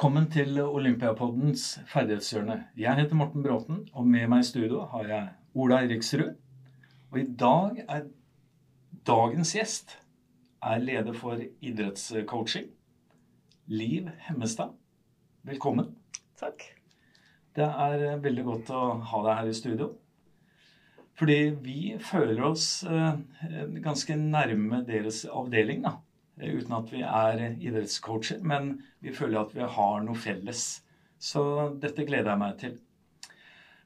Velkommen til Olympiapoddens ferdighetshjørne. Jeg heter Morten Bråten, og med meg i studio har jeg Ola Eriksrud. Og i dag er dagens gjest er leder for idrettscoaching. Liv Hemmestad. Velkommen. Takk. Det er veldig godt å ha deg her i studio. Fordi vi føler oss eh, ganske nærme deres avdeling, da. Eh, uten at vi er idrettscoacher, men vi føler at vi har noe felles. Så dette gleder jeg meg til.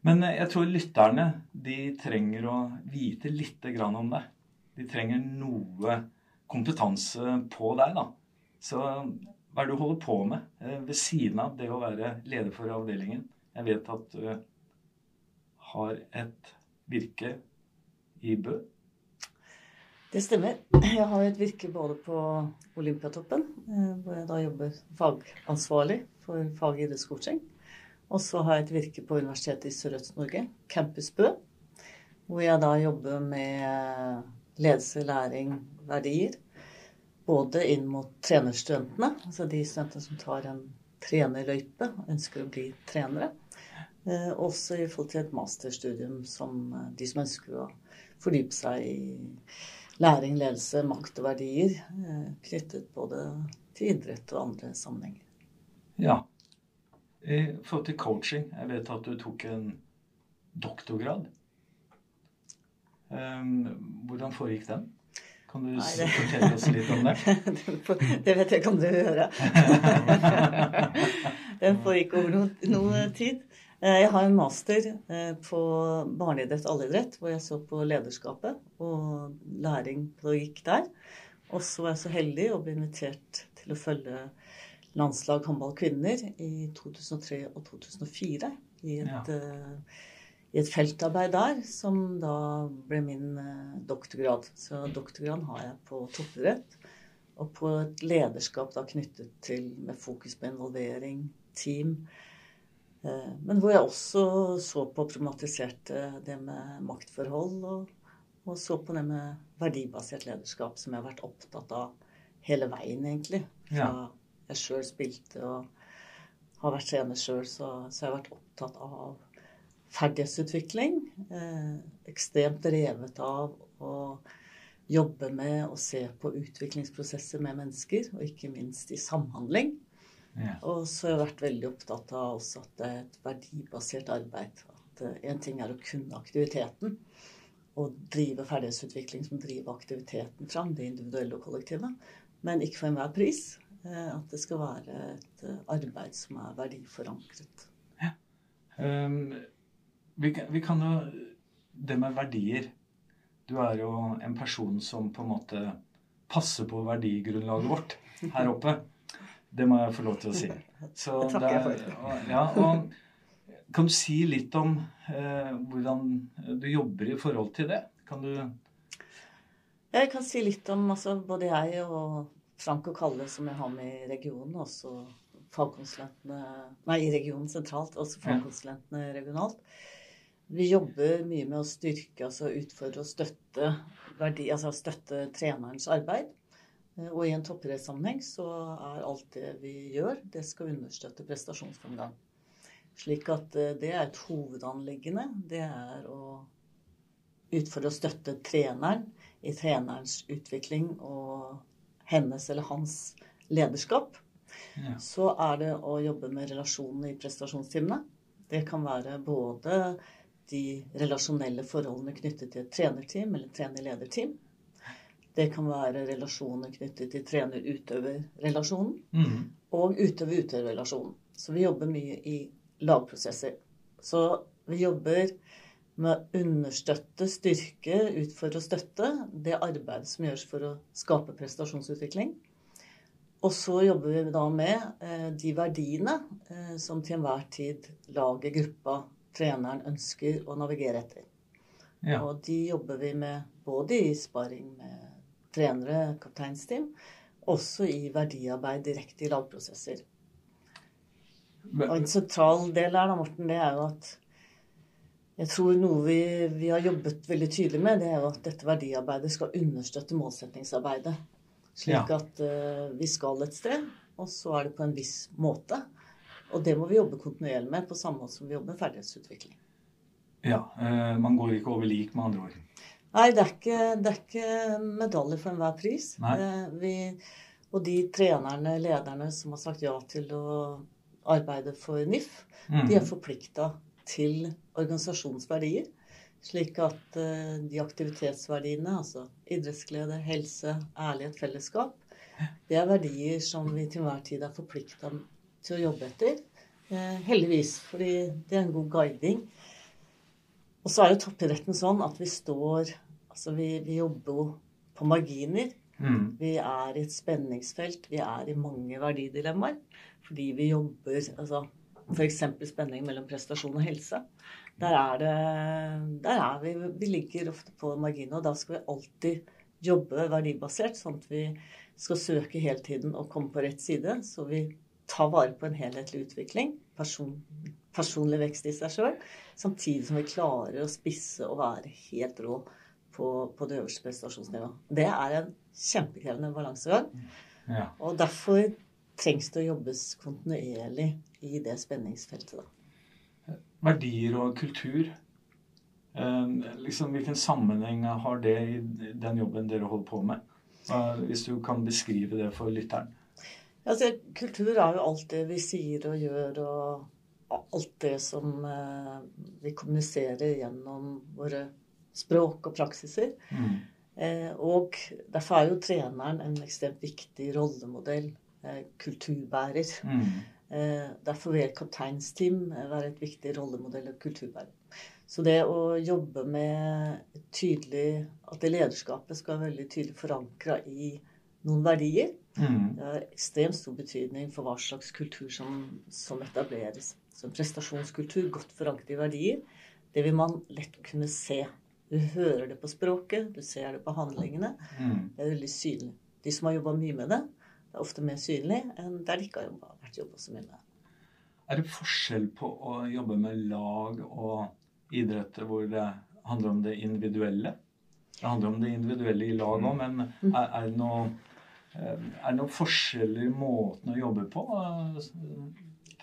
Men eh, jeg tror lytterne de trenger å vite litt om deg. De trenger noe kompetanse på deg, da. Så hva er det du holder på med eh, ved siden av det å være leder for avdelingen? Jeg vet at du har et virke i Bø. Det stemmer. Jeg har et virke både på Olympiatoppen, eh, hvor jeg da jobber fagansvarlig for fag i idrettscoaching. Og så har jeg et virke på Universitetet i Sørøst-Norge, Campus Bø, hvor jeg da jobber med ledelse, læring, verdier. Både inn mot trenerstudentene, altså de studentene som tar en trenerløype og ønsker å bli trenere. Eh, også i forhold til et masterstudium som eh, de som ønsker å fordype seg i læring, ledelse, makt og verdier eh, knyttet både til idrett og andre sammenhenger. Ja. I forhold til coaching, jeg vet at du tok en doktorgrad. Ehm, hvordan foregikk den? Kan du Nei, fortelle oss litt om det? det vet jeg kan du høre. den foregikk over noe, noe tid. Eh, jeg har en master eh, på barneidrett og allidrett, hvor jeg så på lederskapet og læring pedagogikk der. Og så var jeg så heldig å bli invitert til å følge landslag håndball kvinner i 2003 og 2004 i et, ja. uh, i et feltarbeid der, som da ble min doktorgrad. Så doktorgrad har jeg på toppidrett og på et lederskap da knyttet til med fokus på involvering, team, Eh, men hvor jeg også så på og problematiserte det med maktforhold, og, og, så på det med verdibasert lederskap, som jeg har vært opptatt av hele veien, egentlig. Fra ja. jeg sjøl spilte og har vært trener sjøl, så, så, jeg har vært opptatt av ferdighetsutvikling. Eh, ekstremt revet av å jobbe med og se på utviklingsprosesser med mennesker, og ikke minst i samhandling. Ja. Og så har jeg vært veldig opptatt av også at det er et verdibasert arbeid. At én ting er å kunne aktiviteten og drive ferdighetsutvikling som driver aktiviteten fram, det individuelle og kollektive, men ikke for enhver pris. Eh, at det skal være et eh, arbeid som er verdiforankret. Ja. Um, vi, kan, vi kan jo Det med verdier Du er jo en person som på en måte passer på verdigrunnlaget vårt her oppe. Det må jeg få lov til å si. Så det takker jeg for. Ja, og kan du si litt om eh, hvordan du jobber i forhold til det? Kan du Jeg kan si litt om altså, både jeg og Frank og Kalle, som jeg har med i regionen, også fagkonsulentene Nei, i regionen sentralt, også fagkonsulentene regionalt. Vi jobber mye med å styrke, altså utfordre og støtte, verdi, altså støtte trenerens arbeid. Eh, og i en toppidrettssammenheng så er alt det vi gjør, det skal understøtte prestasjonsframgang. Slik at eh, det er et hovedanliggende. Det er å utfordre og støtte treneren i trenerens utvikling og hennes eller hans lederskap. Ja. Så er det å jobbe med relasjonene i prestasjonstimene. Det kan være både de relasjonelle forholdene knyttet til et trenerteam eller trener-lederteam. Det kan være relasjoner knyttet til trener-utøver-relasjonen mm. og utøver-utøver-relasjonen. Så vi jobber mye i lagprosesser. Så vi jobber med å understøtte, styrke, utfordre og støtte det arbeidet som gjøres for å skape prestasjonsutvikling. Og så jobber vi da med eh, de verdiene eh, som til enhver tid laget, gruppa, treneren ønsker å navigere etter. Ja. Og de jobber vi med både i sparring med trenere, kapteinsteam, også i verdiarbeid direkte i lagprosesser. Og en sentral del her, da, Morten, det er jo at jeg tror noe vi, vi, har jobbet veldig tydelig med, det er jo at dette verdiarbeidet skal understøtte målsettingsarbeidet. Slik ja. at uh, vi skal et sted, og så er det på en viss måte. Og det må vi jobbe kontinuerlig med, på samme måte som vi jobber med ferdighetsutvikling. Ja, uh, Man går ikke over lik, med andre ord. Nei, det er ikke, det er ikke medalje for enhver pris. Eh, vi, og de trenerne, lederne, som har sagt ja til å arbeide for NIF, Mm. de er forplikta til organisasjonens verdier. Slik at eh, de aktivitetsverdiene, altså idrettsglede, helse, ærlighet, fellesskap, det er verdier som vi til enhver tid er forplikta til å jobbe etter. Eh, heldigvis, fordi det er en god guiding. Og så er jo toppidretten sånn at vi står Altså, vi, vi jobber jo på marginer. Mm. Vi er i et spenningsfelt. Vi er i mange verdidilemmaer. Fordi vi jobber altså F.eks. spenning mellom prestasjon og helse. Der er det Der er vi Vi ligger ofte på marginer, og da skal vi alltid jobbe verdibasert, sånn at vi skal søke hele tiden å komme på rett side. Så vi tar vare på en helhetlig utvikling. Person, personlig vekst i seg sjøl. Samtidig som vi klarer å spisse og være helt rå på, på det øverste prestasjonsnivået. Det er en kjempekrevende balansegang. Ja. Og derfor trengs det å jobbes kontinuerlig i det spenningsfeltet. Da. Verdier og kultur. Eh, liksom, hvilken sammenheng har det i den jobben dere holder på med? Hvis du kan beskrive det for lytteren. Altså, kultur er jo alt det vi sier og gjør, og alt det som eh, vi kommuniserer gjennom våre språk og praksiser. Mm. Eh, og derfor er jo treneren en ekstremt viktig rollemodell, eh, kulturbærer. Mm. Eh, derfor vil kapteinsteam være et viktig rollemodell og kulturbærer. Så det å jobbe med tydelig At det lederskapet skal være veldig tydelig forankra i noen verdier, Mm. det har ekstremt stor betydning for hva slags kultur som, som etableres. Så en prestasjonskultur godt forankret i verdier, det vil man lett kunne se. Du hører det på språket, du ser det på handlingene. Mm. Det er veldig synlig. De som har jobba mye med det, det er ofte mer synlig enn der de ikke har vært jobba så mye med det. Er det forskjell på å jobbe med lag og idretter hvor det handler om det individuelle? Det handler om det individuelle i lag òg, men er, er, det noe, eh, er det noen forskjeller i måten å jobbe på eh,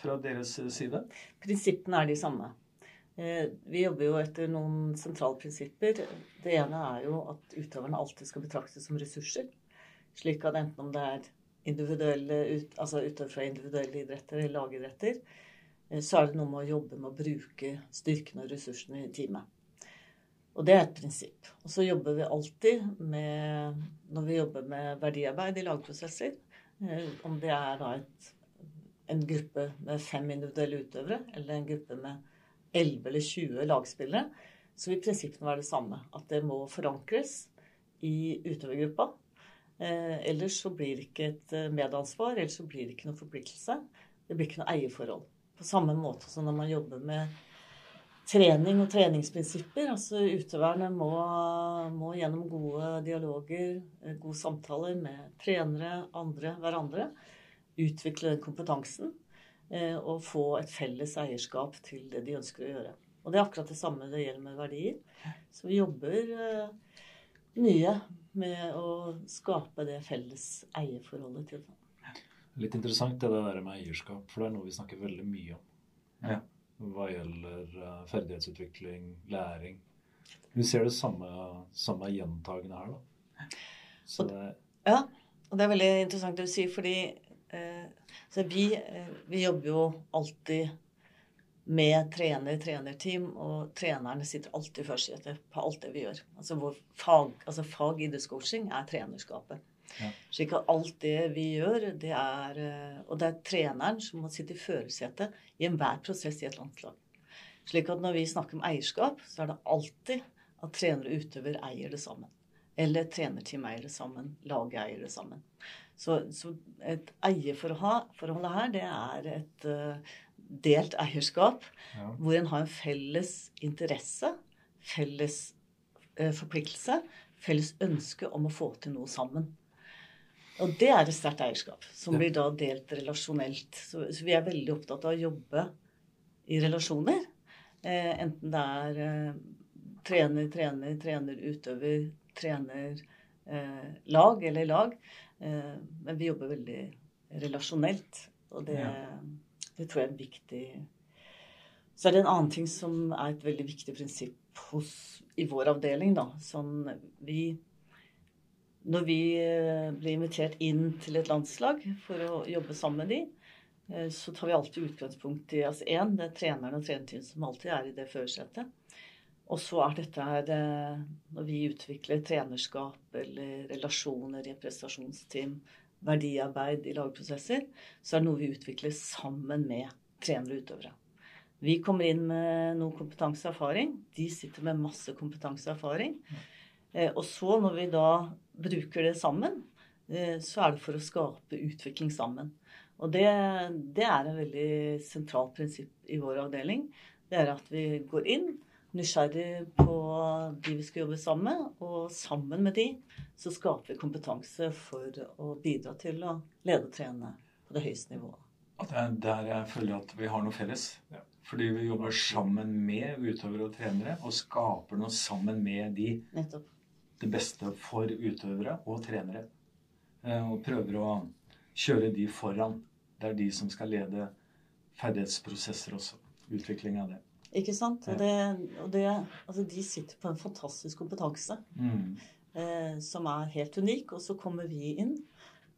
fra deres side? Prinsippene er de samme. Eh, Vi jobber jo etter noen sentrale prinsipper. Det ene er jo at utøverne alltid skal betraktes som ressurser. Slik at enten om det er individuelle, ut, altså utøvere fra individuelle idretter eller lagidretter, eh, så er det noe med å jobbe med å bruke styrkene og ressursene i teamet. Og det er et prinsipp. Og så jobber vi alltid med Når vi jobber med verdiarbeid i lagprosesser, eh, om det er da et, en gruppe med fem individuelle utøvere, eller en gruppe med 11 eller 20 lagspillere, så vil prinsippene være det samme. At det må forankres i utøvergruppa. Eh, ellers så blir det ikke et eh, medansvar, ellers så blir det ikke noe forpliktelse. Det blir ikke noe eierforhold. På samme måte som når man jobber med trening og treningsprinsipper. Altså utøverne må, må gjennom gode dialoger, eh, gode samtaler med trenere, andre, hverandre, utvikle den kompetansen og få et felles eierskap til det de ønsker å gjøre. Og det er akkurat det samme det gjelder med verdier. Så vi jobber eh, mye med å skape det felles eierforholdet til det. Litt interessant det der med eierskap, for det er noe vi snakker veldig mye om. Ja. Hva gjelder eh, ferdighetsutvikling, læring. Vi ser det samme, samme gjentagende her, da. Så det, Ja, og det er veldig interessant det du sier, fordi eh, så vi, eh, vi jobber jo alltid med trener, trenerteam, og trenerne sitter alltid i førersetet på alt det vi gjør. Altså vår fag, altså fag idrettscoaching er trenerskapet. Ja. Slik at alt det vi gjør, det er eh, Og det er treneren som må sitte i førersetet i enhver prosess i et landslag. Slik at når vi snakker om eierskap, så er det alltid at trener og utøver eier det sammen. Eller trenerteam eier det sammen. Laget eier det sammen. Så, så et eierforholdet her, det er et uh, delt eierskap ja. hvor en har en felles interesse, felles uh, forpliktelse, felles ønske om å få til noe sammen. Og det er et sterkt eierskap, som blir da delt relasjonelt. Så, så vi er veldig opptatt av å jobbe i relasjoner. Eh, enten det er eh, trener, trener, trener, utøver, trener, eh, lag eller lag. Eh, men vi jobber veldig relasjonelt. Og det, Det tror jeg er viktig Så er det en annen ting som er et veldig viktig prinsipp hos, i vår avdeling. da, sånn vi når vi eh, blir invitert inn til et landslag for å jobbe sammen med de, eh, så tar vi alltid utgangspunkt i altså én, det er treneren og trenerteamet som alltid er i det førersetet. Og så er dette her eh, Når vi utvikler trenerskap eller relasjoner i et prestasjonsteam, verdiarbeid i lagprosesser, så er det noe vi utvikler sammen med trenere og utøvere. Vi kommer inn med noe kompetanse og erfaring. De sitter med masse kompetanse og erfaring. Og så, når vi da bruker det sammen, eh, så er det for å skape utvikling sammen. Og det, det er en veldig sentralt prinsipp i vår avdeling. Det er at vi går inn nysgjerrig på de vi skal jobbe sammen med, og sammen med de så skaper vi kompetanse for å bidra til å lede og trene på det høyeste nivået. Det er der jeg føler at vi har noe felles. Ja. Fordi vi jobber sammen med utøvere og trenere og skaper noe sammen med de. Nettopp det beste for utøvere og trenere. Eh, og prøver å kjøre de foran. Det er de som skal lede ferdighetsprosesser også. Utvikling av det. Ikke sant? Og, det, og det, altså de sitter på en fantastisk kompetanse mm. eh, som er helt unik. Og så kommer vi inn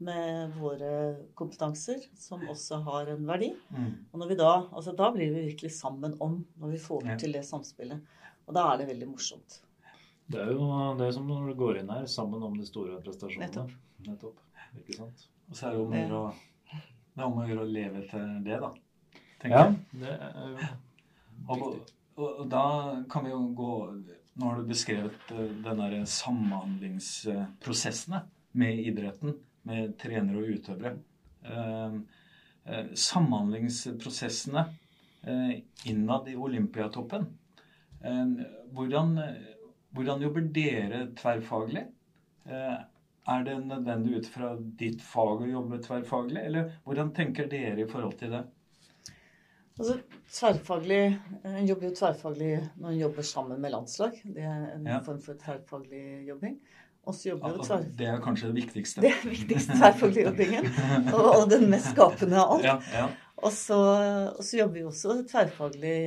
med våre kompetanser som også har en verdi. Mm. Og når vi da, altså da blir vi virkelig sammen om når vi får ja. til det samspillet. Og da er det veldig morsomt. Det er jo det som når du går inn her sammen om de store prestasjonene. Nettopp. Nettopp. Ikke sant? Og så er det om å gjøre, det om å gjøre å leve til det, da. Tenker ja, det er jo og, og, da kan vi jo gå Nå har du beskrevet eh, den derre samhandlingsprosessene med idretten, med trenere og utøvere. Eh, eh, samhandlingsprosessene eh, innad i Olympiatoppen. Eh, hvordan hvordan jobber dere tverrfaglig? Eh, er det nødvendig ut fra ditt fag å jobbe tverrfaglig, eller hvordan tenker dere i forhold til det? Altså, tverrfaglig, En jobber jo tverrfaglig når en jobber sammen med landslag. Det er en ja. form for tverrfaglig jobbing. Jobber jo tverr... Det er kanskje det viktigste? Det er viktigste tverrfaglig jobbingen. Og, og, den mest skapende av alt. Ja, ja. Og, så, og, så, jobber vi også tverrfaglig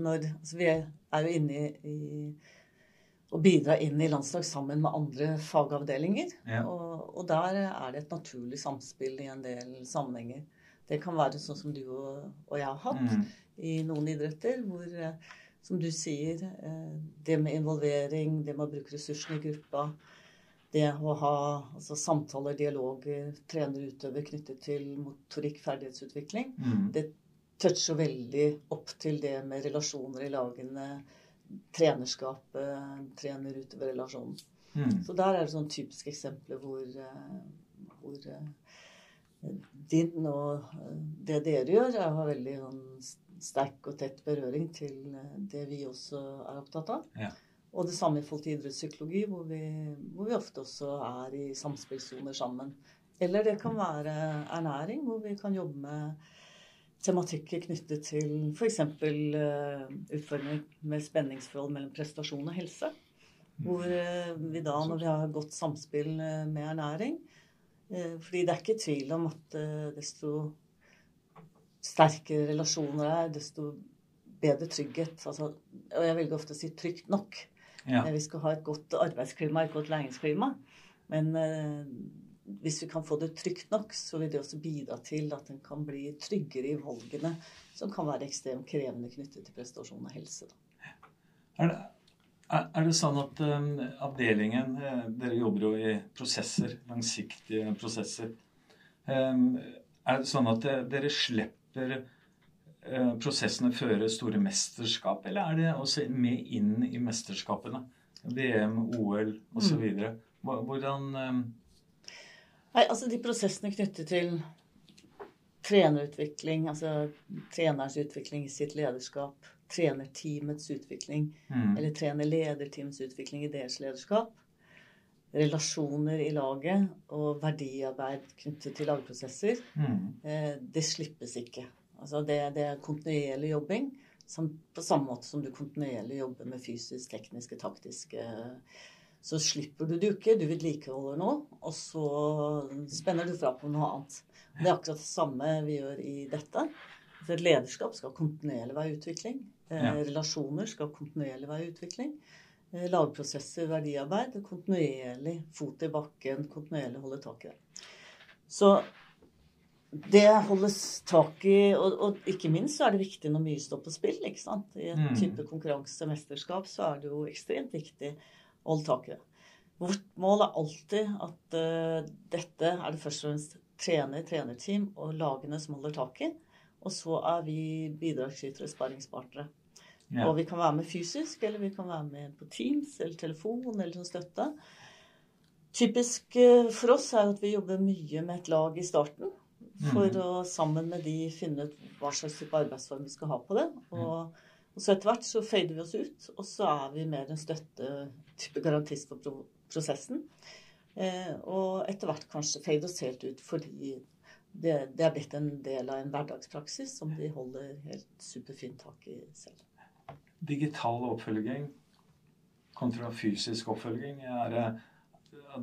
når altså Vi er jo inne i, i å bidra inn i landslag sammen med andre fagavdelinger. Og, og, der er det et naturlig samspill i en del sammenhenger. Det kan være sånn som du og, og jeg har hatt mm. i noen idretter, hvor, eh, som du sier, eh, det med involvering, det med å bruke ressursene i gruppa, det å ha altså, samtaler, dialoger, trener utøver knyttet til motorikk, ferdighetsutvikling, mm. det toucher veldig opp til det med relasjoner i lagene trenerskapet, trener-utøver-relasjonen. Mm. Så der er det sånn typiske eksempler hvor, eh, hvor din og eh, det dere gjør, jeg har veldig sånn sterk og tett berøring til det vi også er opptatt av. Ja. Og det samme i forhold til idrettspsykologi, hvor vi, hvor vi ofte også er i samspillsoner sammen. Eller det kan være ernæring, hvor vi kan jobbe med tematikker knyttet til f.eks. Uh, utfordringer med spenningsforhold mellom prestasjon og helse. Hvor uh, vi da, når vi har godt samspill med ernæring fordi det er ikke tvil om at uh, desto sterkere relasjoner er, desto bedre trygghet. Altså, og jeg velger ofte å si trygt nok. Ja. Vi skal ha et godt arbeidsklima, et godt læringsklima. Men hvis vi kan få det trygt nok, så vil det også bidra til at en kan bli tryggere i valgene som kan være ekstremt krevende knyttet til prestasjon og helse. Er det, er det, sånn at um, avdelingen eh, Dere jobber jo i prosesser, langsiktige prosesser. Um, er det sånn at dere slipper prosessene føre store mesterskap, eller er det også med inn i mesterskapene? VM, OL osv. Hvordan Nei, altså de prosessene knyttet til trenerutvikling, altså trenerens utvikling i sitt lederskap, trenerteamets utvikling, mm. eller trenerlederteamets utvikling i deres lederskap, relasjoner i laget og verdiarbeid knyttet til lagprosesser, mm. eh, det slippes ikke. Altså det, det er kontinuerlig jobbing, som, på samme måte som du kontinuerlig jobber med fysisk, tekniske, taktiske så slipper du ikke. Du vedlikeholder noe, og så spenner du fra på noe annet. Det er akkurat det samme vi gjør i dette. Så et lederskap skal kontinuerlig være utvikling. Eh, Ja. Relasjoner skal kontinuerlig være i utvikling. Eh, Lagprosesser, verdiarbeid, kontinuerlig fot i bakken, kontinuerlig holde tak i det. Så det holdes tak i, og, og ikke minst så er det viktig når mye står på spill. ikke sant? I en Mm. type konkurransemesterskap så er det jo ekstremt viktig å holde tak i det. Vårt mål er alltid at uh, dette er det først og fremst trener, trenerteam og lagene som holder tak i. Og så er vi bidragsytere, sparringspartnere. Ja. Og vi kan være med fysisk, eller vi kan være med på Teams eller telefon eller som støtte. Typisk eh, for oss er jo at vi jobber mye med et lag i starten. For mm. å sammen med de finne ut hva slags type arbeidsform vi skal ha på det. Og, og så etter hvert så fader vi oss ut, og så er vi mer en støtte, type garantist for pro prosessen. Eh, og etter hvert kanskje fader oss helt ut fordi det, det er blitt en del av en hverdagspraksis som de holder helt superfint tak i selv. Digital oppfølging kontra fysisk oppfølging. Er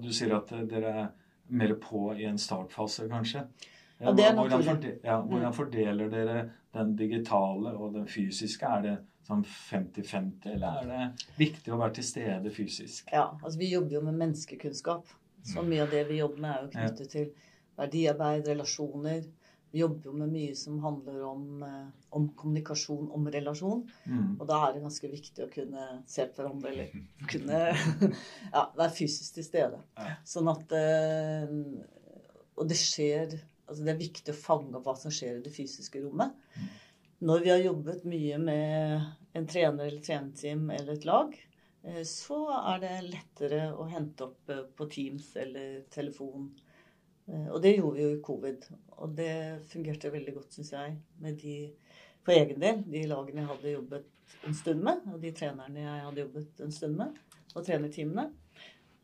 du sier at dere er mer på i en startfase, kanskje? Ja, det er hvordan, naturlig. forde, ja, hvordan fordeler dere den digitale og den fysiske? Er det sånn 50-50, eller er det viktig å være til stede fysisk? Ja, altså vi jobber jo med menneskekunnskap. Så Mm. mye av det vi jobber med, er jo knyttet til verdiarbeid, relasjoner. Vi jobber jo med mye som handler om, eh, om kommunikasjon, om relasjon. Mm. Og da er det ganske viktig å kunne se på hverandre, eller kunne ja, være fysisk til stede. Sånn at eh, Og det skjer Altså det er viktig å fange opp hva som skjer i det fysiske rommet. Når vi har jobbet mye med en trener eller trenerteam eller et lag, eh, så er det lettere å hente opp på Teams eller telefon. Eh, Og det gjorde vi jo i covid. Og det fungerte veldig godt, syns jeg, med de for egen del, de lagene jeg hadde jobbet en stund med, og de trenerne jeg hadde jobbet en stund med, og trenerteamene.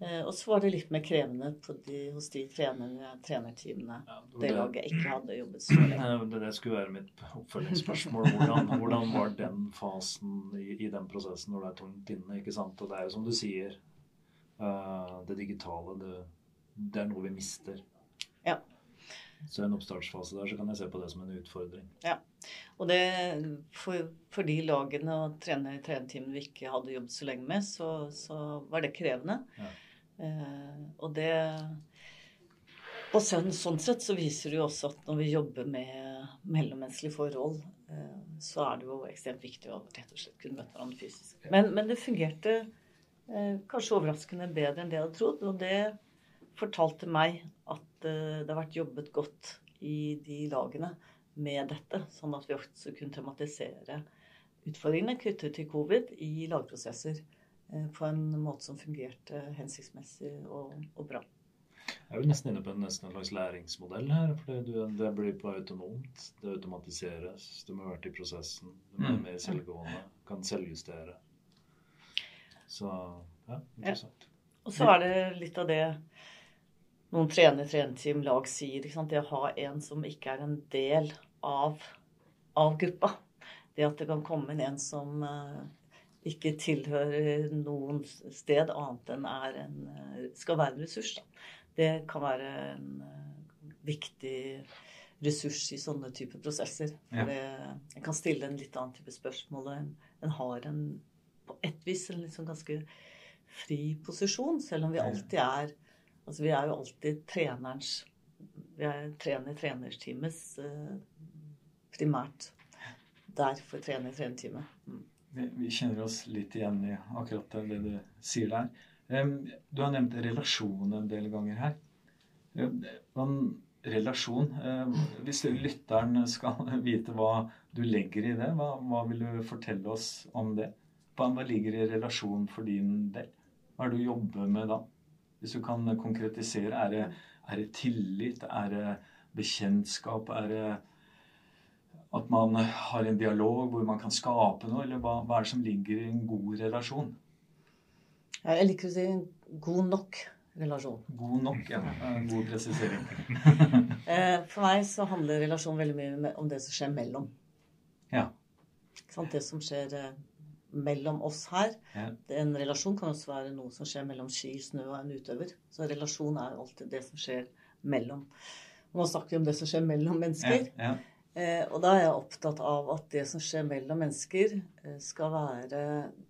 Eh, Og så var det litt mer krevende på de, hos de trenerne, trenerteamene, Ja, det det, laget ikke hadde jobbet så lenge. Det, det skulle være mitt oppfølgingsspørsmål. Hvordan, hvordan var den fasen i, i den prosessen når det er tungt inne? ikke sant? Og det er jo som du sier, eh, det digitale, det, det er noe vi mister. Så i en oppstartsfase der så kan jeg se på det som en utfordring. Ja, Og det, for, for de lagene og i trenerteamene vi ikke hadde jobbet så lenge med, så, så var det krevende. Ja. Eh, og det Og sånn, sånn sett så viser det jo også at når vi jobber med mellommenneskelige forhold, eh, så er det jo ekstremt viktig å rett og slett kunne møte hverandre fysisk. Men, men det fungerte eh, kanskje overraskende bedre enn det jeg hadde trodd. Og det fortalte meg at eh, det har vært jobbet godt i de lagene med dette, sånn at vi også kunne tematisere utfordringene knyttet til covid i lagprosesser eh, på en måte som fungerte hensiktsmessig og, og bra. Jeg er jo nesten inne på en, nesten en slags læringsmodell her. for du, Det blir på autonomt. Det automatiseres. Du må ha vært i prosessen. Du er være mer selvgående. Kan selvjustere. Så ja, interessant. Og så er det litt av det noen trener, trenerteam, lag sier. Det å ha en som ikke er en del av, av gruppa. Det at det kan komme inn en som eh, ikke tilhører noen sted annet enn er en, eh, skal være en ressurs. Det kan være en eh, viktig ressurs i sånne typer prosesser. Ja. Det, en kan stille en litt annen type spørsmål. En, en har en på et vis en liksom ganske fri posisjon, selv om vi alltid er Altså vi er jo alltid trenerens Vi er trener trenerteamets eh, primært Derfor trener-trenerteamet. Mm. Vi, vi kjenner oss litt igjen i akkurat det du sier der. Um, Du har nevnt relasjon en del ganger her. Um, relasjon Hvis lytteren skal vite hva du legger i det, hva, hva vil du fortelle oss om det? Hva ligger i relasjon for din del? Hva er det du jobber med da? Hvis du kan konkretisere. Er det, er det tillit? Er det bekjentskap? Er det at man har en dialog hvor man kan skape noe? Eller hva, hva er det som ligger i en god relasjon? Jeg liker å si en god nok relasjon. God nok, ja. God presisering. Eh, For meg så handler relasjon veldig mye om det som skjer mellom. Ja. Det som skjer eh, mellom oss her. Ja. En relasjon kan også være noe som skjer mellom ski, snø og en utøver. Så relasjon er alltid det som skjer mellom. Nå snakker vi om det som skjer mellom Ja, mennesker. ja. Eh, og da er jeg opptatt av at det som skjer mellom mennesker, eh, skal være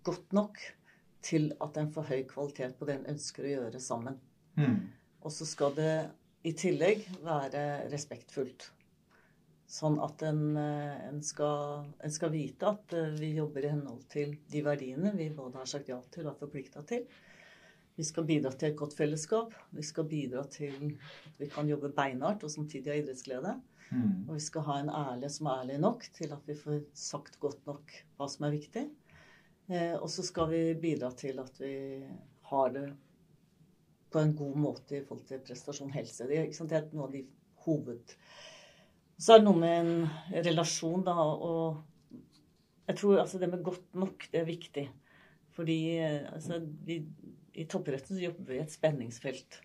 godt nok til at en får høy kvalitet på det en ønsker å gjøre sammen. Mm. Og så skal det i tillegg være respektfullt. Sånn at en, eh, en, skal, en skal vite at eh, vi jobber i henhold til de verdiene vi både har sagt ja til og er forplikta til. Vi skal bidra til et godt fellesskap. Vi skal bidra til at vi kan jobbe beinhardt og samtidig ha idrettsglede. Mm. Og vi skal ha en ærlig som er ærlig nok til at vi får sagt godt nok hva som er viktig. Eh, og så skal vi bidra til at vi har det på en god måte i forhold til prestasjon helse. Det, det er noe av de hoved... Så er det noe med en relasjon, da, og jeg tror altså det med godt nok, det er viktig. Fordi altså, vi, i toppidretten så jobber vi i et spenningsfelt.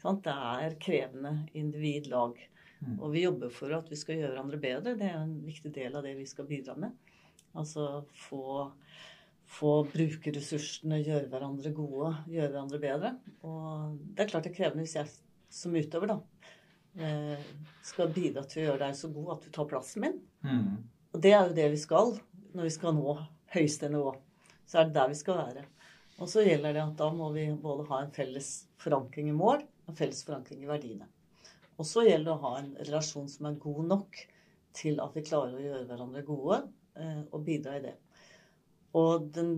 sant? Det er krevende individ-lag. Mm. Og vi jobber for at vi skal gjøre hverandre bedre. Det er en viktig del av det vi skal bidra med. Altså få, få brukerressursene, gjøre hverandre gode, gjøre hverandre bedre. Og det er klart det er krevende hvis jeg som utøver da, skal bidra til å gjøre deg så god at du tar plassen min. Mm. Og det er jo det vi skal når vi skal nå høyeste nivå. Så er det der vi skal være. Og så gjelder det at da må vi både ha en felles forankring i mål, en felles forankring i verdiene. Og så gjelder det å ha en relasjon som er god nok til at vi klarer å gjøre hverandre gode eh, og bidra i det. Og den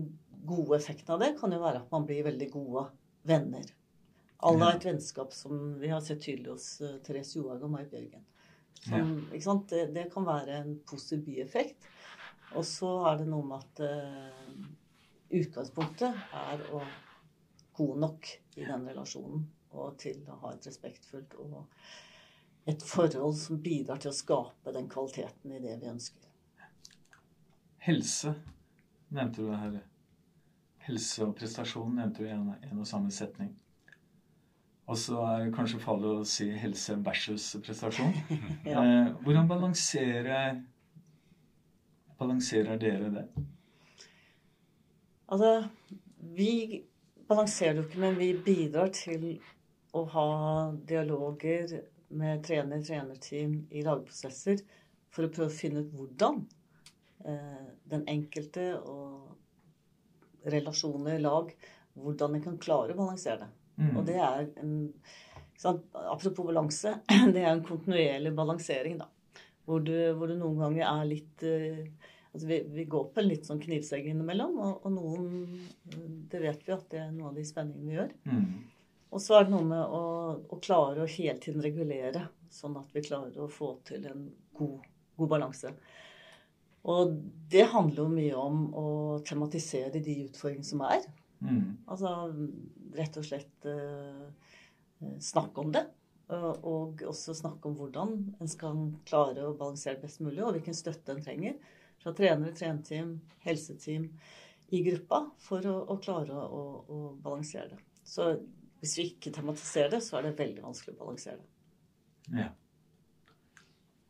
gode effekten av det kan jo være at man blir veldig gode venner. Alle har et vennskap som vi har sett tydelig hos uh, Therese Johaug og Mai Bjørgen. Som, ikke sant? Det, det kan være en positiv bieffekt. Og så er det noe med at uh, utgangspunktet er å god nok i den relasjonen. Og til å ha et respektfullt og et forhold som bidrar til å skape den kvaliteten i det vi ønsker. Helse nevnte du her. Helse og prestasjon nevnte du i en, en og samme setning. Og så er det kanskje farlig å si helse versus prestasjon. Ja. eh, hvordan balanserer, balanserer dere det? Altså, vi balanserer jo ikke, men vi bidrar til å ha dialoger med trener, trenerteam i lagprosesser for å prøve å finne ut hvordan eh, den enkelte og relasjoner, lag, hvordan en kan klare å balansere det. Mm. Og det er en sant? Apropos balanse, det er en kontinuerlig balansering, da. Hvor du, hvor du noen ganger er litt uh, Altså vi, vi går på en litt sånn knivsegg innimellom, og, og noen Det vet vi at det er noe av de spenningene vi gjør. Mm. Og så er det noe med å, å klare å hele tiden regulere, sånn at vi klarer å få til en god, god balanse. Og det handler jo mye om å tematisere de utfordringene som er. Mm. Altså rett og slett eh, snakke om det. Og, og også snakke om hvordan en skal klare å balansere best mulig, og hvilken støtte en trenger fra trenere, trenteam, helseteam i gruppa for å, å klare å, å, balansere det. Så hvis vi ikke tematiserer det, så er det veldig vanskelig å balansere det. Ja.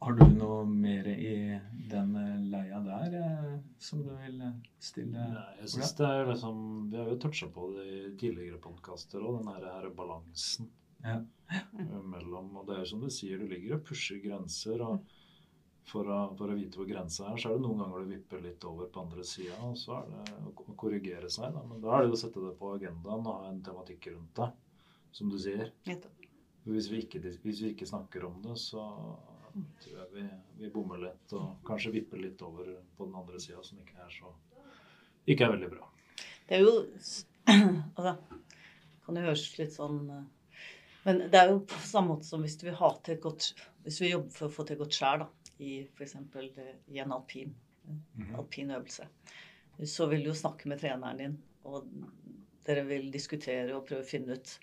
Har du noe mer i den eh, leia der eh, som du vil stille? Nei, jeg synes det er liksom Vi har jo toucha på det i tidligere podkaster òg, den her, her balansen Ja. eh, mellom Og det er jo som du sier, du ligger og pusher grenser. og for å, for å vite hvor grensa er, så er det noen ganger du vipper litt over på andre sida, og så er det å å korrigere seg. Da. Men da er det jo å sette det på agendaen og ha en tematikk rundt det, som du sier. Hvis vi ikke, hvis vi ikke snakker om det, så tror jeg vi, vi bommer litt og kanskje vipper litt over på den andre sida, som ikke er så ikke er veldig bra. Det er jo Altså, kan jo høres litt sånn eh, Men det er jo på samme måte som hvis du vil ha til et godt Hvis vi jobber for å få til et godt skjær, da, i f.eks. i en alpin, alpin øvelse, så vil du jo snakke med treneren din, og dere vil diskutere og prøve å finne ut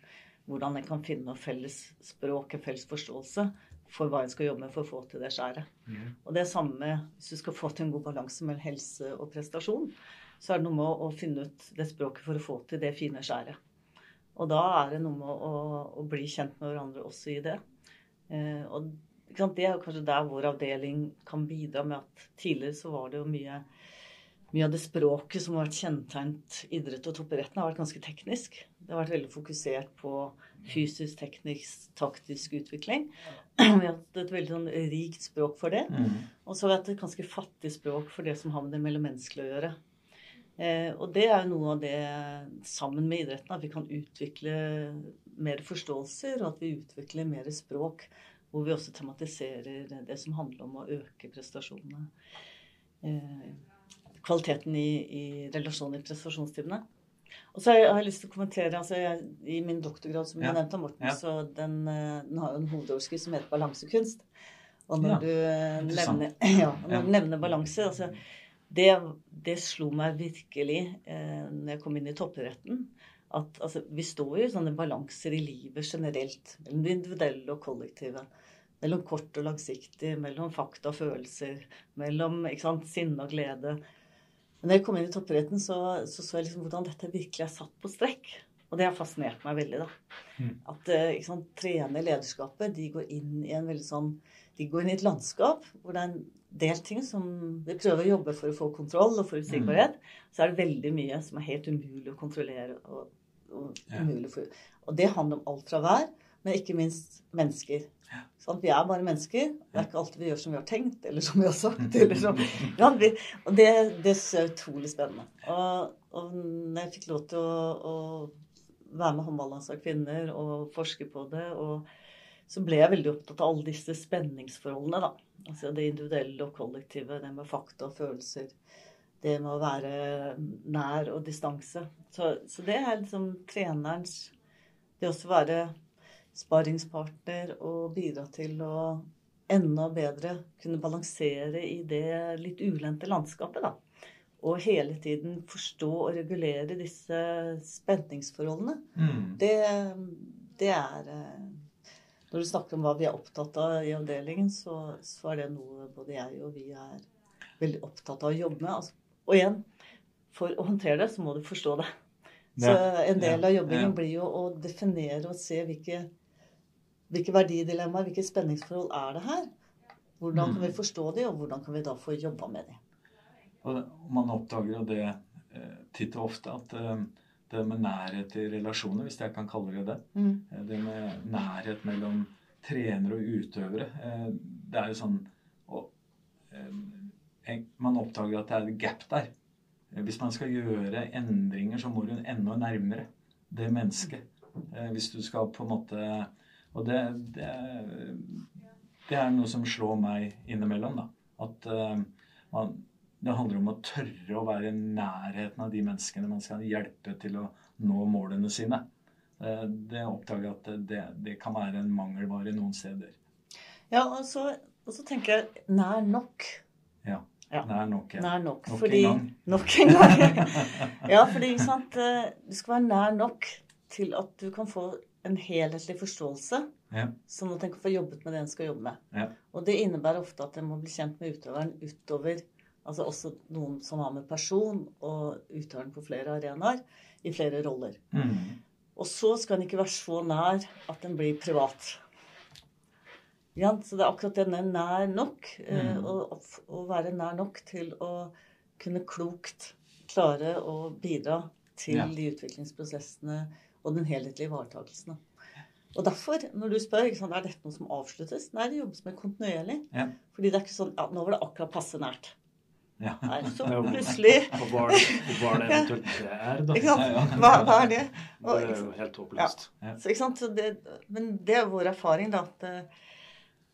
hvordan en kan finne noe felles språk, en felles forståelse for hva en skal jobbe med for å få til det skjæret. Og det er samme hvis du skal få til en god balanse mellom helse og prestasjon, så er det noe med å finne ut det språket for å få til det fine skjæret. Og da er det noe med å, å bli kjent med hverandre også i det. Eh, og det er kanskje der vår avdeling kan bidra med at tidligere så var det jo mye mye av det språket som har vært kjennetegnet idrett og toppidretten, har vært ganske teknisk. Det har vært veldig fokusert på fysisk, teknisk, taktisk utvikling. Vi har hatt et veldig sånn rikt språk for det. Mm. Og så har vi hatt et ganske fattig språk for det som har med det mellommenneskelige å gjøre. Eh, og det er jo noe av det, sammen med idretten, at vi kan utvikle mer forståelser, og at vi utvikler mer språk hvor vi også tematiserer det som handler om å øke prestasjonene. Eh, kvaliteten i, i relasjonen i prestasjonstidene. Og så har jeg, lyst til å kommentere altså jeg, I min doktorgrad, som Ja. du nevnte, Morten, Ja. så den, eh, den har jo en hovedoverskrift som heter balansekunst. Og når Ja, du eh, nevner, ja, når nevner balanse altså, det, det slo meg virkelig eh, når jeg kom inn i toppidretten. At altså, vi står jo i sånne balanser i livet generelt. Mellom det individuelle og kollektive. Mellom kort og langsiktig. Mellom fakta og følelser. Mellom sant, sinne og glede. Men når jeg kom inn i toppidretten, så, så så jeg liksom hvordan dette virkelig er satt på strekk. Og det har fascinert meg veldig. da. Mm. At sant, trener lederskapet de går inn i en veldig sånn, de går inn i et landskap hvor det er en del ting som vi prøver å jobbe for å få kontroll og forutsigbarhet. Så er det veldig mye som er helt umulig å kontrollere. og, og Ja. umulig for, og det handler om alt fra vær, men ikke minst mennesker. Sånn, vi er bare mennesker. Det er ikke alltid vi gjør som vi har tenkt, eller som vi har sagt. Eller som, ja, vi, og det, det er utrolig spennende. Og, og når jeg fikk lov til å, å være med håndballandslag kvinner og forske på det, og så ble jeg veldig opptatt av alle disse spenningsforholdene. da. Altså det individuelle og kollektive, det med fakta og følelser. Det med å være nær og distanse. Så, så det er liksom trenerens Det også være sparringspartner og bidra til å enda bedre kunne balansere i det litt ulendte landskapet. da. Og hele tiden forstå og regulere disse spenningsforholdene. Mm. Det, det er eh, Når du snakker om hva vi er opptatt av i avdelingen, så, så er det noe både jeg og vi er veldig opptatt av å jobbe med. Altså, og igjen, for å håndtere det, så må du forstå det. Så en del av jobbingen blir jo å definere og se hvilke, hvilke verdidilemmaer, hvilke spenningsforhold er det her. Hvordan kan vi Mm. forstå de, og hvordan kan vi da få jobba med de? Og man oppdager jo det eh, titt og ofte at eh, det med nærhet i relasjoner, hvis jeg kan kalle det det, mm. det med nærhet mellom trenere og utøvere, eh, det er jo sånn og, eh, Man oppdager at det er et gap der. Eh, Hvis man skal gjøre endringer, så må du enda nærmere det mennesket. Eh, Hvis du skal på en måte Og det, det, det er noe som slår meg innimellom, da. At uh, man, det handler om å tørre å være i nærheten av de menneskene man skal hjelpe til å nå målene sine. Eh, Det oppdager jeg at det, det kan være en mangelvare noen steder. Ja, og så, og så tenker jeg nær nok. Ja. Ja. Nær nok. Ja. Nær nok. Nok en fordi, gang. Nok en gang. ja, fordi sant, eh, du skal være nær nok til at du kan få en helhetlig forståelse. Ja. Sånn at en kan få jobbet med det en skal jobbe med. Ja. Og det innebærer ofte at en må bli kjent med utøveren utover Altså også noen som har med person og utøveren på flere arenaer, i flere roller. Mm. Og så skal en ikke være så nær at den blir privat. Ja, så det er akkurat denne nær nok. eh, Mm. Å, å være nær nok til å kunne klokt klare å bidra til Ja. de utviklingsprosessene og den helhetlige ivaretakelsen. Og derfor, når du spør sant, er dette noe som avsluttes, nei, det jobbes med kontinuerlig. Ja. Fordi det er ikke sånn ja, nå var det akkurat passe nært. Ja. Nei, så plutselig hva er det, eventuelt det er, da? ikke sant? Ja, ja. Hva, hva er det? Og, Det er jo helt håpløst. Så, ikke sant? Det, men det er vår erfaring, da. At eh,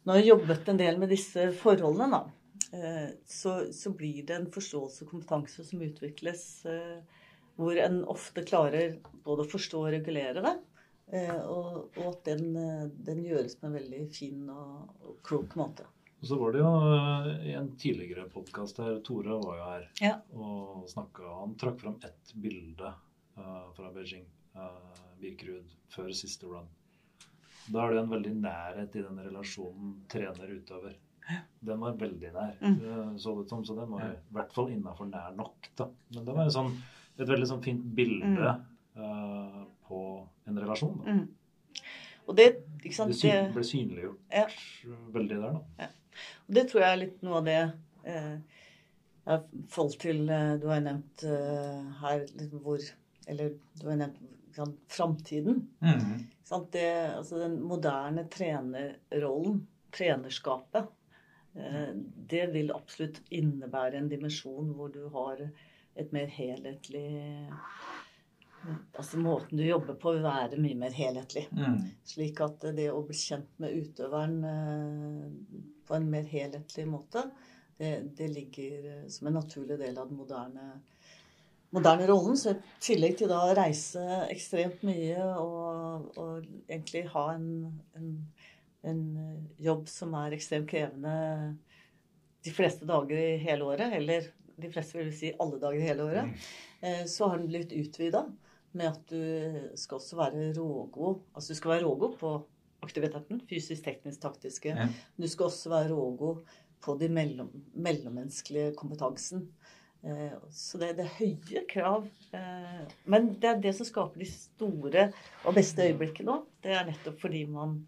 når jeg jobbet en del med disse forholdene, da, eh, så, så blir det en forståelse og kompetanse som utvikles, eh, hvor en ofte klarer både å forstå og regulere det. eh, Og, og at den, eh, den gjøres på en veldig fin og, og klok måte. Og så var det jo eh, i en tidligere podkast her, Tore var jo her Ja. og snakka Han trakk fram ett bilde uh, fra Beijing, uh, Birkerud, før siste run. Da er det en veldig nærhet i den relasjonen trener-utøver. Den var veldig nær, Mm. så det ut som. Så den var i hvert fall innafor nær nok, da. Men det var jo sånn, et veldig sånn fint bilde eh, på en relasjon. Da. Mm. Og det, ikke sant, Det syn, ble synliggjort Ja. veldig der, da. Og det tror jeg er litt noe av det eh, har falt til eh, Du har nevnt uh, her liksom hvor Eller du har nevnt liksom, framtiden. Mm. Sant? Det, altså den moderne trenerrollen, trenerskapet, uh, det vil absolutt innebære en dimensjon hvor du har et mer helhetlig Altså måten du jobber på, vil være mye mer helhetlig. Mm. Slik at det å bli kjent med utøveren uh, på en mer helhetlig måte, det, det, ligger som en naturlig del av den moderne, moderne rollen. Så i tillegg til da å reise ekstremt mye og, og egentlig ha en, en, en, jobb som er ekstremt krevende de fleste dager i hele året, eller de fleste vil si alle dager hele året, mm. så har den blitt utvida med at du skal også være rågod. Altså du skal være rågod på aktiviteten, fysisk, teknisk, taktiske. Ja. Du skal også være rågod på den mellom, mellommenneskelige kompetansen. Eh, så det, det, er høye krav. Eh, men det er det som skaper de store og beste øyeblikkene òg. Det er nettopp fordi man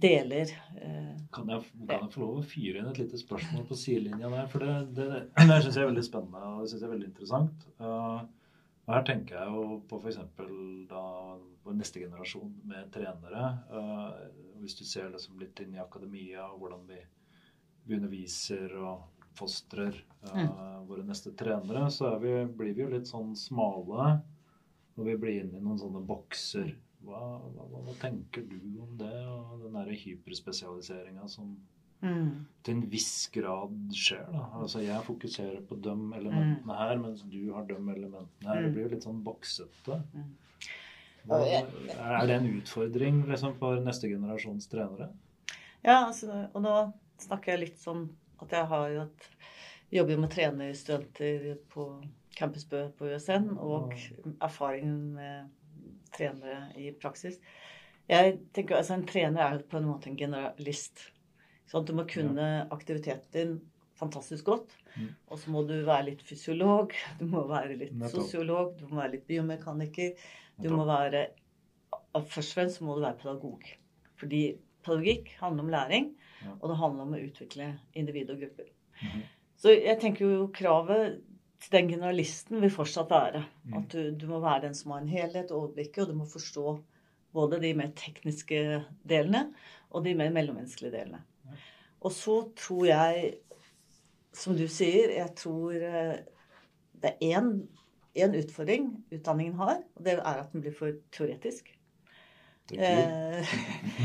deler eh, kan, jeg, kan jeg, få lov å fyre inn et lite spørsmål på sidelinja der? For det, det, det syns jeg er veldig spennende og det synes jeg er veldig interessant. Uh, og her tenker jeg jo på f.eks. da vår neste generasjon med trenere. Uh, hvis du ser det som litt inn i akademia, og hvordan vi, vi underviser og fostrer uh, mm. våre neste trenere, så vi, blir vi jo litt sånn smale når vi blir inne i noen sånne bokser. Hva, hva, hva tenker du om det, og den derre hyperspesialiseringa som mm. til en viss grad skjer. da. Altså Jeg fokuserer på de elementene mm. her, mens du har de elementene her. Det mm. blir jo litt sånn boksete. Mm. Hva, er det en utfordring liksom, for neste generasjons trenere? Ja, altså, og nå snakker jeg litt sånn at jeg har jo et jobber med trenerstudenter på Campus Bø på USN, og erfaringen med trenere i praksis. Jeg tenker, altså En trener er på en måte en generalist. Sånn du må kunne aktiviteten din fantastisk godt. Mm. Og så må du være litt fysiolog, du må være litt sosiolog, du må være litt biomekaniker. Du må være Først og fremst må du være pedagog. Fordi pedagogikk handler om læring, og det handler om å utvikle individ og grupper. -hmm. Så jeg tenker jo kravet til den generalisten vil fortsatt være mm. at du, du, må være den som har en helhet og overblikket, og du må forstå både de mer tekniske delene og de mer mellommenneskelige delene. Og så tror jeg, som du sier, jeg tror eh, det er én, én utfordring utdanningen har, og det er at den blir for teoretisk. Eh,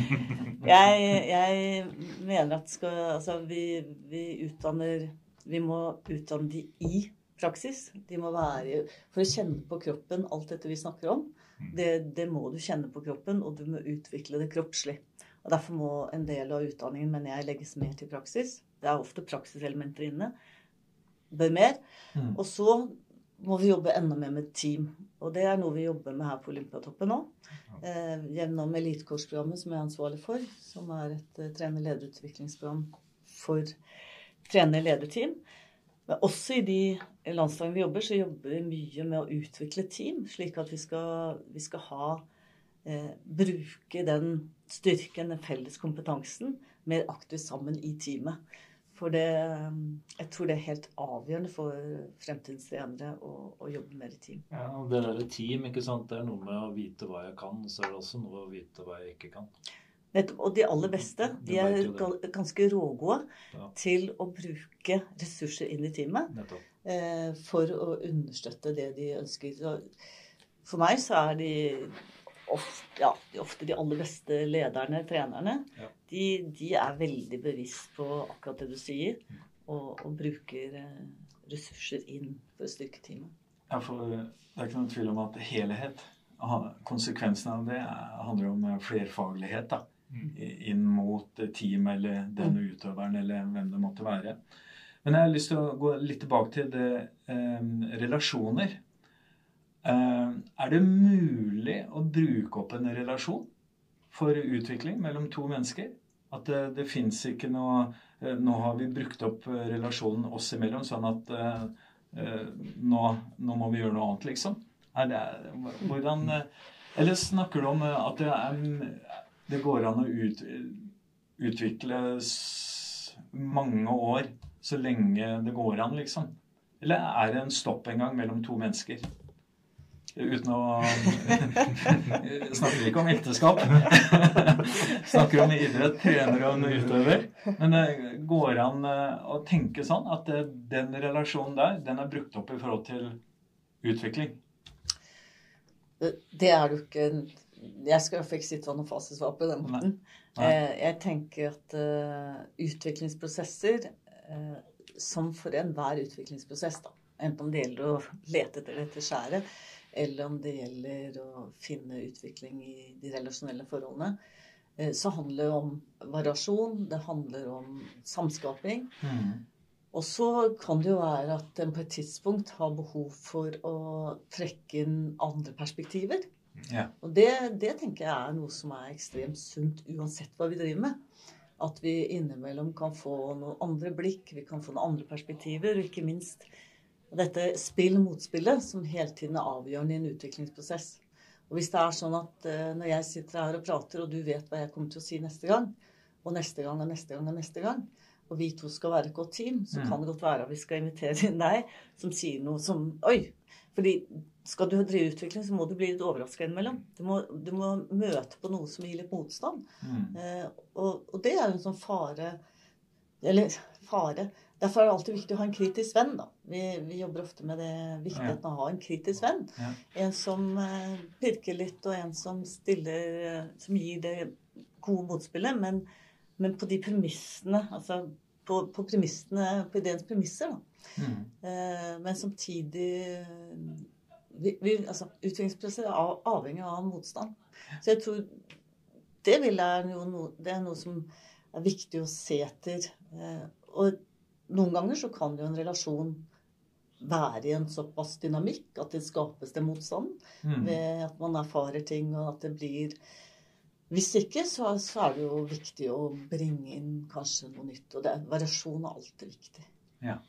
jeg, jeg, mener at skal, altså, vi, vi, utdanner Vi må utdanne de i praksis. De må være For å kjenne på kroppen alt dette vi snakker om, mm. det, det må du kjenne på kroppen, og du må utvikle det kroppslig. Og Derfor må en del av utdanningen mener jeg, legges mer til praksis. Det er ofte praksiselementer inne. Bør mer. Mm. Og så må vi jobbe enda mer med team. Og det er noe vi jobber med her på Olympiatoppen nå. Eh, gjennom Elitekorsprogrammet, som jeg er ansvarlig for. Som er et uh, trener-lederutviklingsprogram for trener-lederteam. Men også i de landslagene vi jobber, så jobber vi mye med å utvikle team. Slik at vi skal, vi skal ha eh, bruke den styrken, den felles kompetansen, mer aktivt sammen i teamet. For det, jeg tror det er helt avgjørende for fremtidens trenere å, å, jobbe mer i team. Ja, og Det der team, ikke sant? det er noe med å vite hva jeg kan, og så er det også noe å vite hva jeg ikke kan. Nettopp. Og de aller beste de er ganske rågode ja. til å bruke ressurser inn i teamet eh, for å understøtte det de ønsker. Så for meg så er de ofte, ja, ofte de aller beste lederne, trenerne, ja. de, de, er veldig bevisst på akkurat det du sier, og, og bruker eh, ressurser inn for å styrke teamet. Ja, for Det er ikke noen tvil om at helhet, konsekvensen av det, handler om eh, flerfaglighet. da, mm. Inn mot team eller denne mm. utøveren eller hvem det måtte være. Men jeg har lyst til å gå litt tilbake til det, eh, relasjoner. Eh, er det mulig å bruke opp en relasjon for utvikling mellom to mennesker? At det, det fins ikke noe eh, Nå har vi brukt opp relasjonen oss imellom, sånn at nå, nå, må vi gjøre noe annet, liksom. Er det, hvordan Eller snakker du om at det, er, det går an å ut, utvikle mange år så lenge det går an, liksom? Eller er det en stopp en gang mellom to mennesker? Uten å Snakker ikke om ekteskap. Snakker om idrett, trener og utøver. Men det går an eh, å tenke sånn at den relasjonen der, den er brukt opp i forhold til utvikling. Det er jo ikke Jeg skal ikke sitte noe fasitsvar på den måten. Eh, jeg tenker at utviklingsprosesser, som for enhver utviklingsprosess, da, enten om det gjelder å lete etter dette skjæret, eller om det gjelder å finne utvikling i de relasjonelle forholdene, eh, så handler det om variasjon, det handler om samskaping. Mm. Og så kan det jo være at en på et tidspunkt har behov for å trekke inn andre perspektiver. Ja. Og det, det, tenker jeg er noe som er ekstremt sunt uansett hva vi driver med. At vi innimellom kan få noen andre blikk, vi kan få noen andre perspektiver, og ikke minst dette spill-motspillet som hele tiden er avgjørende i en utviklingsprosess. Og hvis det er sånn at uh, når jeg sitter her og prater, og du vet hva jeg kommer til å si neste gang, og neste gang og neste gang og neste gang, og vi to skal være et godt team, så mm. kan det godt være at vi skal invitere inn deg som sier noe som Oi! Fordi skal du drive utvikling, så må du bli litt overraska innimellom. Du må, du må, møte på noe som gir litt motstand. Mm. Uh, og, og, det er jo en sånn fare Eller fare Derfor er det alltid viktig å ha en kritisk venn. da. Vi, vi jobber ofte med det viktigheten av å ha en kritisk venn. Ja. En som uh, pirker litt, og en som stiller uh, Som gir det gode motspillet, men, men på de premissene Altså på, på, premissene, på ideens premisser, da. Mm. Uh, men samtidig vi, vi, altså, Utviklingsprosesser er avhengig av motstand. Så jeg tror det, er noe, det er noe som er viktig å se etter. Og noen ganger så kan jo en relasjon være i en såpass dynamikk at det skapes det motstand mm. ved at man erfarer ting, og at det blir Hvis ikke, så, så, er det jo viktig å bringe inn kanskje noe nytt. Og det, variasjon er alltid viktig. Ja.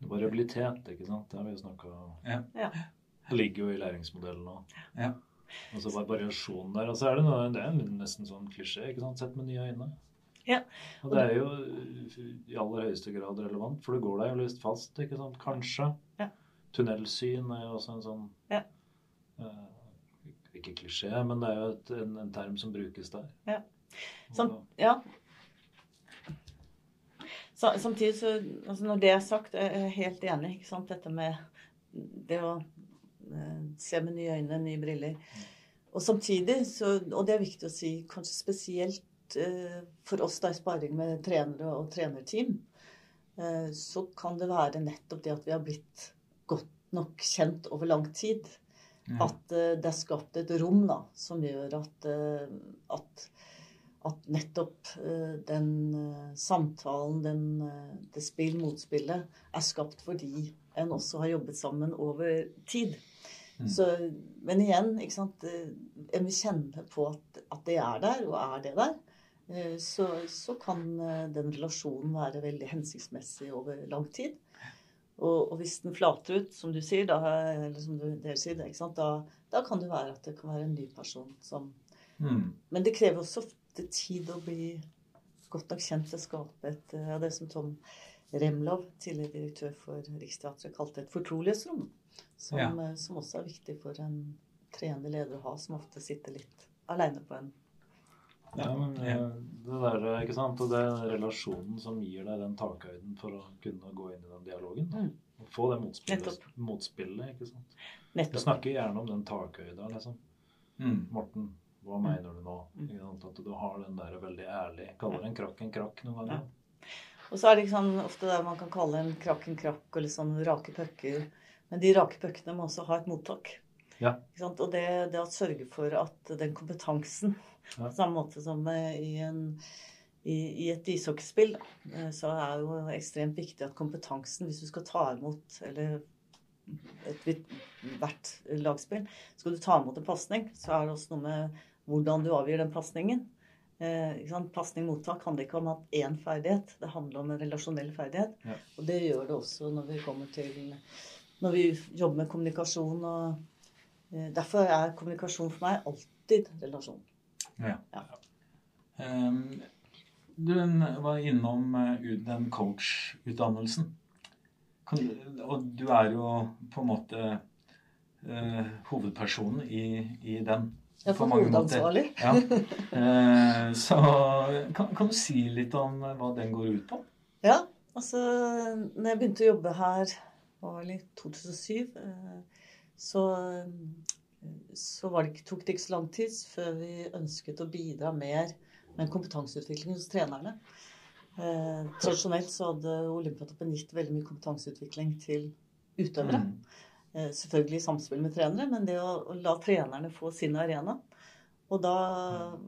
Variabilitet, ikke sant. Det har vi jo snakka om. Ja. ja. Det ligger jo i læringsmodellen òg. Ja. Og så variasjon der. Og så er det, noe, det er nesten sånn klisjé. ikke sant? Sett med nye øyne. Ja. Og det er jo i aller høyeste grad relevant, for det går deg jo litt fast, ikke sant? Kanskje. Ja. Tunnelsyn er jo også en sånn ja. uh, Ikke klisjé, men det er jo et, en, en, term som brukes der. Ja. Sånn, ja. Samtidig så altså Når det er sagt, er jeg helt enig. ikke sant? Dette med det å uh, se med nye øyne, nye briller. Og samtidig, så, og det er viktig å si, kanskje spesielt Eh, for oss da i sparing med trenere og trenerteam, eh, så kan det være nettopp det at vi har blitt godt nok kjent over lang tid. Ja. At eh, det er skapt et rom da, som gjør at, at, at nettopp den samtalen, den, det spill-motspillet, er skapt fordi en også har jobbet sammen over tid. Mm. Så, men igjen, ikke sant, en vil kjenne på at, at, det er der, og er det der. Eh, så, så, kan eh, den relasjonen være veldig hensiktsmessig over lang tid. Og, og hvis den flater ut, som du sier, da, eller som dere sier, da, da, kan det være at det kan være en ny person som mm. Men det krever også ofte tid å bli godt nok kjent til å skape et av det som Tom Remlov, tidligere direktør for Riksteatret, kalte et fortrolighetsrom. Som, ja. Eh, som også er viktig for en treende leder å ha, som ofte sitter litt aleine på en ja, men eh, det der, ikke sant? Og det er relasjonen som gir deg den takhøyden for å kunne gå inn i den dialogen. Mm. Og få det motspillet, motspillet, ikke sant. Nettopp. Du snakker gjerne om den takhøyda, liksom. Mm. Morten, hva mener du nå? Mm. At du har den der veldig ærlig Kaller en krakk en krakk noen ganger. Ja. Og så er det liksom ofte det man kan kalle en krakk en krakk, og sånn rake pucker. Men de rake puckene må også ha et mottak. Ja. Og det, det å sørge for at den kompetansen på samme måte som eh, i, en, i, i et ishockeyspill, eh, så er det jo ekstremt viktig at kompetansen, hvis du skal ta imot eller et, hvert lagspill, skal du ta imot en pasning, så er det også noe med hvordan du avgir den pasningen. Eh, Pasning-mottak handler ikke om at én ferdighet, det handler om en relasjonell ferdighet. Ja. Og det gjør det også når vi kommer til Når vi jobber med kommunikasjon. og eh, Derfor er kommunikasjon for meg alltid relasjon. Ja. Um, Du var innom eh, den coach-utdannelsen. Og du er jo på en måte uh, hovedpersonen i, i den. Er for hovedansvarlig. Ja. Uh, så kan, kan, du si litt om hva den går ut på? Ja, altså når jeg begynte å jobbe her var vel i 2007, uh, så, så det tok det ikke så lang tid før vi ønsket å bidra mer med kompetanseutvikling hos trenerne. Eh, tradisjonelt så hadde Olympiatoppen gitt veldig mye kompetanseutvikling til utøvere. Mm. Eh, selvfølgelig i samspill med trenere, men det å, la trenerne få sin arena. Og da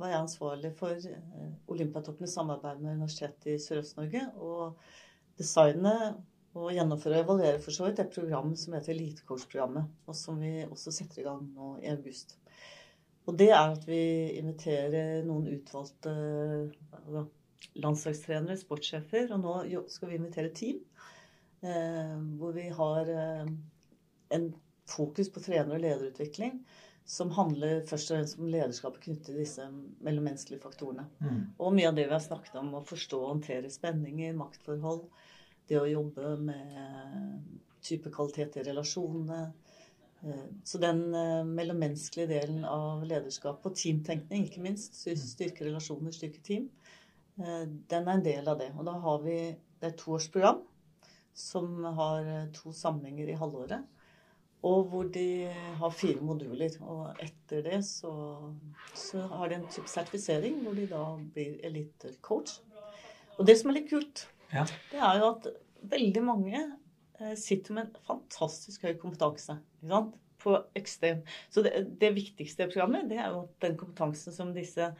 var jeg ansvarlig for Olympiatoppenes Olympiatoppen samarbeid med Universitetet i Sørøst-Norge. Og designe og gjennomføre og evaluere for så vidt et program som heter Elitecoach-programmet, og som vi også setter i gang nå i august. Og det er at vi inviterer noen utvalgte altså, landslagstrenere, sportssjefer, og nå skal vi invitere team. Eh, hvor vi har eh, en fokus på trener- og lederutvikling som handler først og fremst om lederskapet knyttet til disse mellommenneskelige faktorene. Mm. Og mye av det vi har snakket om, å forstå og håndtere spenninger, maktforhold, det å jobbe med type kvalitet i relasjonene, Eh, så den eh, mellommenneskelige delen av lederskap og teamtenkning, ikke minst, mm. styrke relasjoner, styrke team, eh, den er en del av det. Og da har vi det er et toårsprogram som har to samlinger i halvåret. Og hvor de har fire moduler. Og etter det så, så har de en type sertifisering hvor de da blir elitecoach. Og det som er litt kult, ja. det er jo at veldig mange Eh, sitter med en fantastisk høy kompetanse. ikke sant? På ekstrem. Så det, det viktigste i programmet det er jo den kompetansen som disse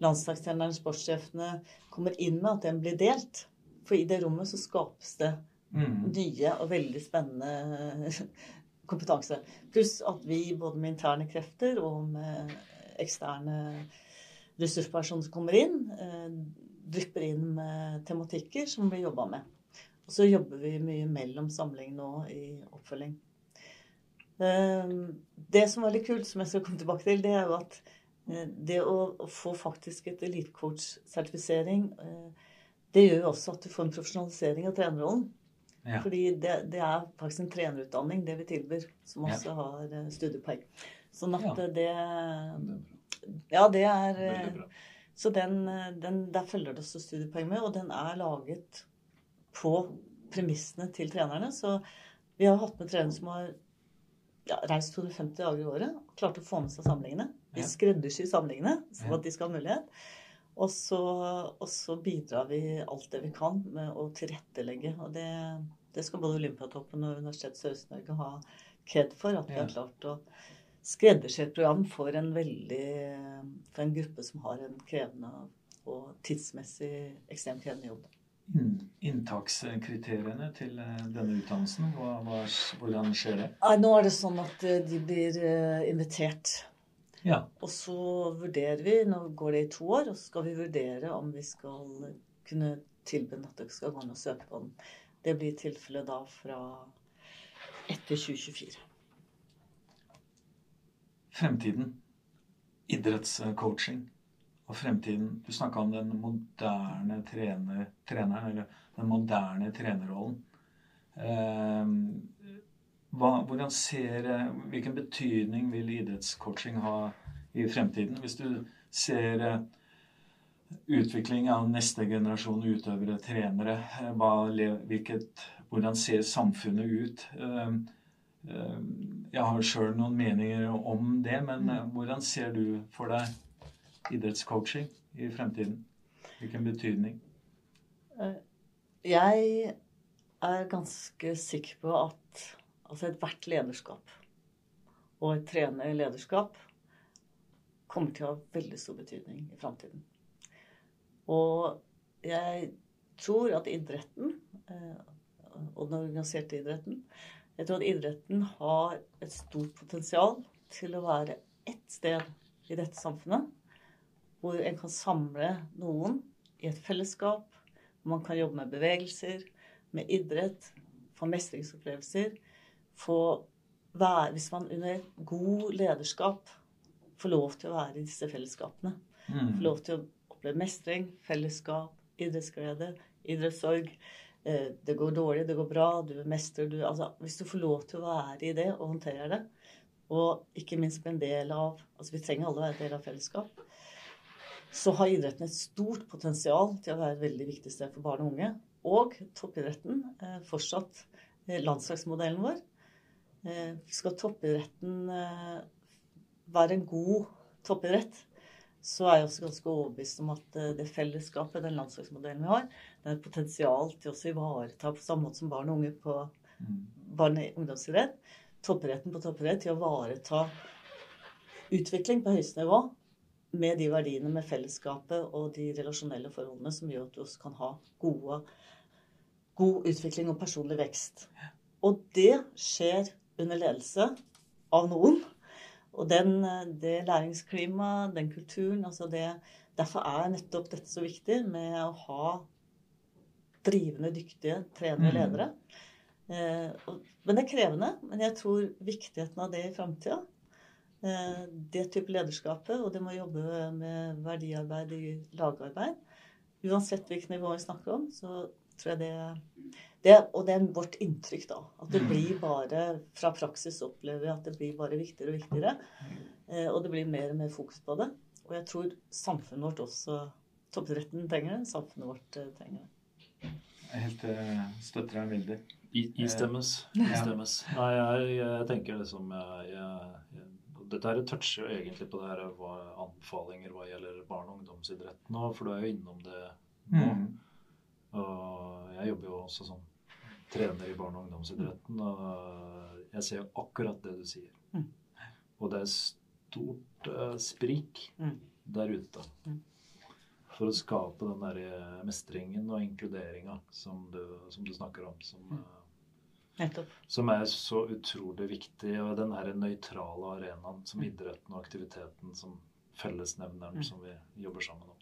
landslagstrenerne, sportssjefene, kommer inn med, at den blir delt. For i det rommet så skapes det mm. nye og veldig spennende kompetanse. Pluss at vi både med interne krefter og med eksterne ressurspersoner som kommer inn, eh, drypper inn med tematikker som blir jobba med. Og så jobber vi mye mellom samling nå i oppfølging. Ehm, det som var litt kult, som jeg skal komme tilbake til, det er jo at eh, det å få faktisk et elitecoach-sertifisering, eh, det gjør jo også at du får en profesjonalisering av trenerrollen. Ja. Fordi det, det, er faktisk en trenerutdanning, det vi tilbyr, som også ja. har eh, studiepoeng. Sånn at ja. det Ja, det er Så den, den, der følger det også studiepoeng med, og den er laget på premissene til trenerne. Så vi har hatt med trenere som har ja, reist 250 dager i året og klart å få med seg samlingene. Vi skreddersyr samlingene sånn at de skal ha mulighet. Og så, og så, bidrar vi alt det vi kan med å tilrettelegge. Og det, det skal både Olympiatoppen og Universitetet Sørøst-Norge ha kred for. At vi har klart å skreddersy et program for en veldig For en gruppe som har en krevende og tidsmessig ekstremt krevende jobb inntakskriteriene til eh, denne utdannelsen? Hva, hva, hvordan skjer det? Nå er det sånn at eh, de blir eh, invitert. Ja. Og så vurderer vi, nå går det i to år, og så skal vi vurdere om vi skal kunne tilby at dere skal gå inn og søke på den. Det blir tilfellet da fra etter 2024. Fremtiden. Idrettscoaching og fremtiden. Du snakka om den moderne trener, treneren, eller den moderne trenerrollen. Eh, hva, ser, hvilken betydning vil idrettscoaching ha i fremtiden? Hvis du ser eh, utvikling av neste generasjon utøvere, trenere, eh, hva, hvilket, hvordan ser samfunnet ut? Eh, jeg har sjøl noen meninger om det, men hvordan ser du for deg idrettscoaching i fremtiden? Hvilken betydning? Eh, jeg er ganske sikker på at altså ethvert lederskap og et trenerlederskap kommer til å ha veldig stor betydning i framtiden. Og jeg tror at idretten, eh, og den organiserte idretten Jeg tror at idretten har et stort potensial til å være ett sted i dette samfunnet hvor en kan samle noen i et fellesskap. Hvor man kan jobbe med bevegelser, med idrett, få mestringsopplevelser. Få være, hvis man under god lederskap får lov til å være i disse fellesskapene. Mm. Får lov til å mestring, fellesskap, idrettsglede, idrettssorg. Eh, det går dårlig, det går bra, du mestrer du altså, Hvis du får lov til å være i det og håndtere det, og ikke minst bli en del av altså Vi trenger alle å være en del av fellesskap. Så har idretten et stort potensial til å være et veldig viktig sted for barn og unge. Og toppidretten eh, fortsatt eh, landslagsmodellen vår. Skal toppidretten være en god toppidrett, så er jeg også ganske overbevist om at eh, det fellesskapet, den landslagsmodellen vi har, det er et potensial til å ivareta på samme måte som barn og unge på barn barne- og ungdomsidrett. Toppidretten på toppidrett til å ivareta utvikling på høyeste nivå med de verdiene med fellesskapet og de relasjonelle forholdene som gjør at du også kan ha gode, god utvikling og personlig vekst. Og det skjer under ledelse av noen. Og den, det læringsklimaet, den kulturen altså det, Derfor er nettopp dette så viktig med å ha drivende, dyktige trenere og Mm. ledere. Eh, og, men det er krevende. Men jeg tror viktigheten av det i framtida eh, Det type lederskapet, og det må jobbe med verdiarbeid i lagarbeid. Uansett hvilket nivå vi snakker om, så tror jeg det, det Og det er vårt inntrykk, da. At det blir bare Fra praksis opplever vi at det blir bare viktigere og viktigere. Eh, og det blir mer og mer fokus på det. Og jeg tror samfunnet vårt også Toppidretten trenger det. Samfunnet vårt eh, trenger det. Jeg helt eh, støtter deg veldig. I- Istemmes. Ja. Istemmes. Nei, jeg, jeg tenker liksom jeg, jeg, jeg, Dette her toucher jo egentlig på det her hva, anbefalinger hva gjelder barne- og ungdomsidrett nå, for du er jo innom det nå. Mm. Og jeg jobber jo også som trener i barne- og ungdomsidretten, og jeg ser akkurat det du sier. Mm. Og det er stort uh, sprik Mm. der ute. Mm. For å skape den der eh, mestringen og inkluderinga som du, som du snakker om. Som, Mm. eh, Nettopp. som er så utrolig viktig. Og den her nøytrale arenaen som Mm. idretten og aktiviteten som fellesnevneren Mm. som vi jobber sammen om.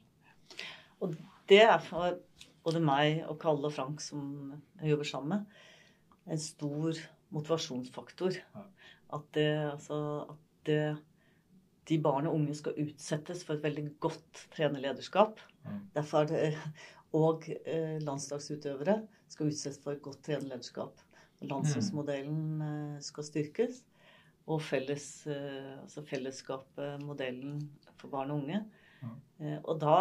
Og det er for både meg og Kalle og Frank, som jeg jobber sammen med, en stor motivasjonsfaktor. At, det, altså, at det, de barn og unge skal utsettes for et veldig godt trenerlederskap. Derfor er det, og eh, landslagsutøvere skal utsettes for et godt trenerlederskap. Landslagsmodellen eh, skal styrkes. Og felles, eh, altså fellesskapet, modellen for barn og unge. Ja. Eh, og da,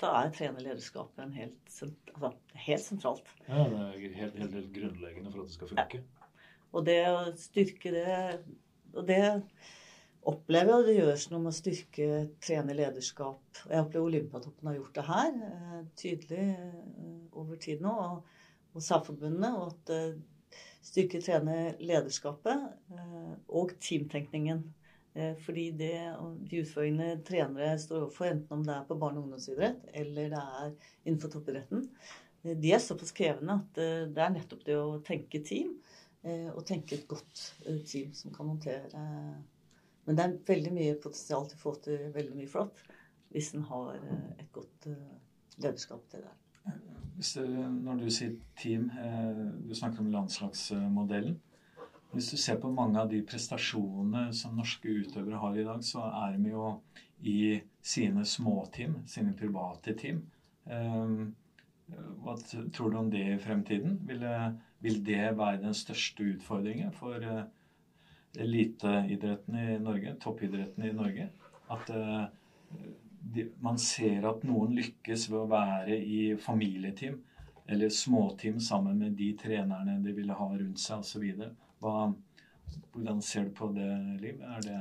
da er trenerlederskapet en helt, sent- altså, helt sentralt. Ja, det er helt, helt, helt grunnleggende for at det skal funke. Og det å styrke det Og det opplever jeg det gjøres noe med å styrke trenerlederskap. Og jeg opplever Olympiatoppen har gjort det her eh, tydelig eh, over tid nå. Og, og særforbundene. Og at styrke trenerlederskapet og teamtenkningen. Eh, fordi det, de utfordringene trenere står overfor, enten om det er på barne- og ungdomsidrett eller det er innenfor toppidretten, eh, de er såpass krevende at eh, det er nettopp det å tenke team. Og tenke et godt team som kan håndtere Men det er veldig mye potensial til å få til veldig mye flott hvis en har et godt lederskap til det. Hvis du, når du sier team, du snakker om landslagsmodellen. Hvis du ser på mange av de prestasjonene som norske utøvere har i dag, så er de jo i sine småteam, sine private team. Eh, Hva tror du om det i fremtiden? Vil det være den største utfordringen for eh, eliteidretten i Norge, toppidretten i Norge? At eh, man ser at noen lykkes ved å være i familieteam eller småteam sammen med de trenerne de ville ha rundt seg osv. Hvordan ser du på det, Liv? Er det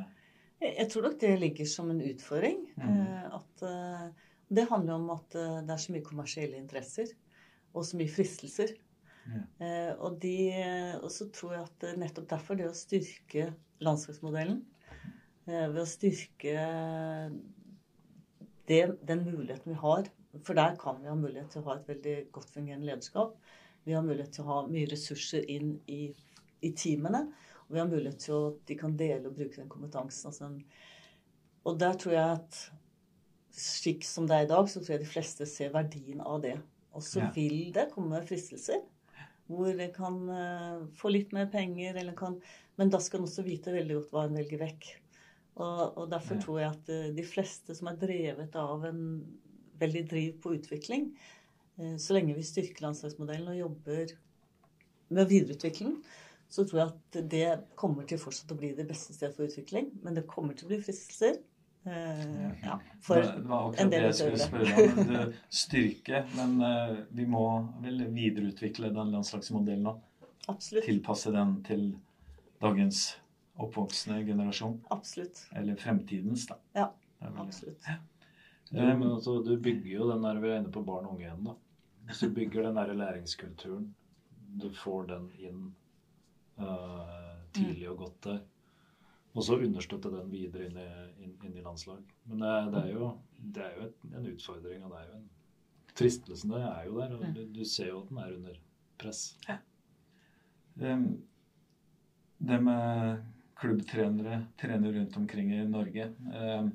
Jeg tror nok det ligger som en utfordring. Mhm. eh, At, eh, det handler om at eh, det er så mye kommersielle interesser og så mye fristelser. Yeah. Og, de, og så tror jeg at nettopp derfor det å styrke landslagsmodellen, ved å styrke det, den muligheten vi har For der kan vi ha mulighet til å ha et veldig godt fungerende lederskap. Vi har mulighet til å ha mye ressurser inn i, i teamene. Og vi har mulighet til at de kan dele og bruke den kompetansen. Altså og der tror jeg at slik som det er i dag, så tror jeg de fleste ser verdien av det. Og så Ja. vil det komme fristelser hvor en kan eh, få litt mer penger, eller kan Men da skal en også vite veldig godt hva en velger vekk. Og, og derfor Ja. tror jeg at eh, de fleste som er drevet av en veldig driv på utvikling, eh, så lenge vi styrker landslagsmodellen og jobber med videreutvikling, så tror jeg at det kommer til fortsatt å bli det beste stedet for utvikling. Men det kommer til å bli fristelser. Eh, ja, for det var en akkurat det jeg skulle spørre om. Det Styrke, men eh, vi må vel videreutvikle den landslagsmodellen og Absolutt. tilpasse den til dagens oppvoksende generasjon. Absolutt. Eller fremtidens, da. Ja, absolutt. Ja. Du, men altså, du bygger jo den der Vi er inne på barn og unge igjen, da. Hvis du bygger den der læringskulturen, du får den inn eh, tidlig og godt der. Og så understøtte den videre inn i, inn, inn i landslag. Men det, det er jo, det er jo et, en utfordring, og det er jo en Fristelsen det er jo der, og du, du ser jo at den er under press. Um, Det med klubbtrenere, trenere rundt omkring i Norge um, eh,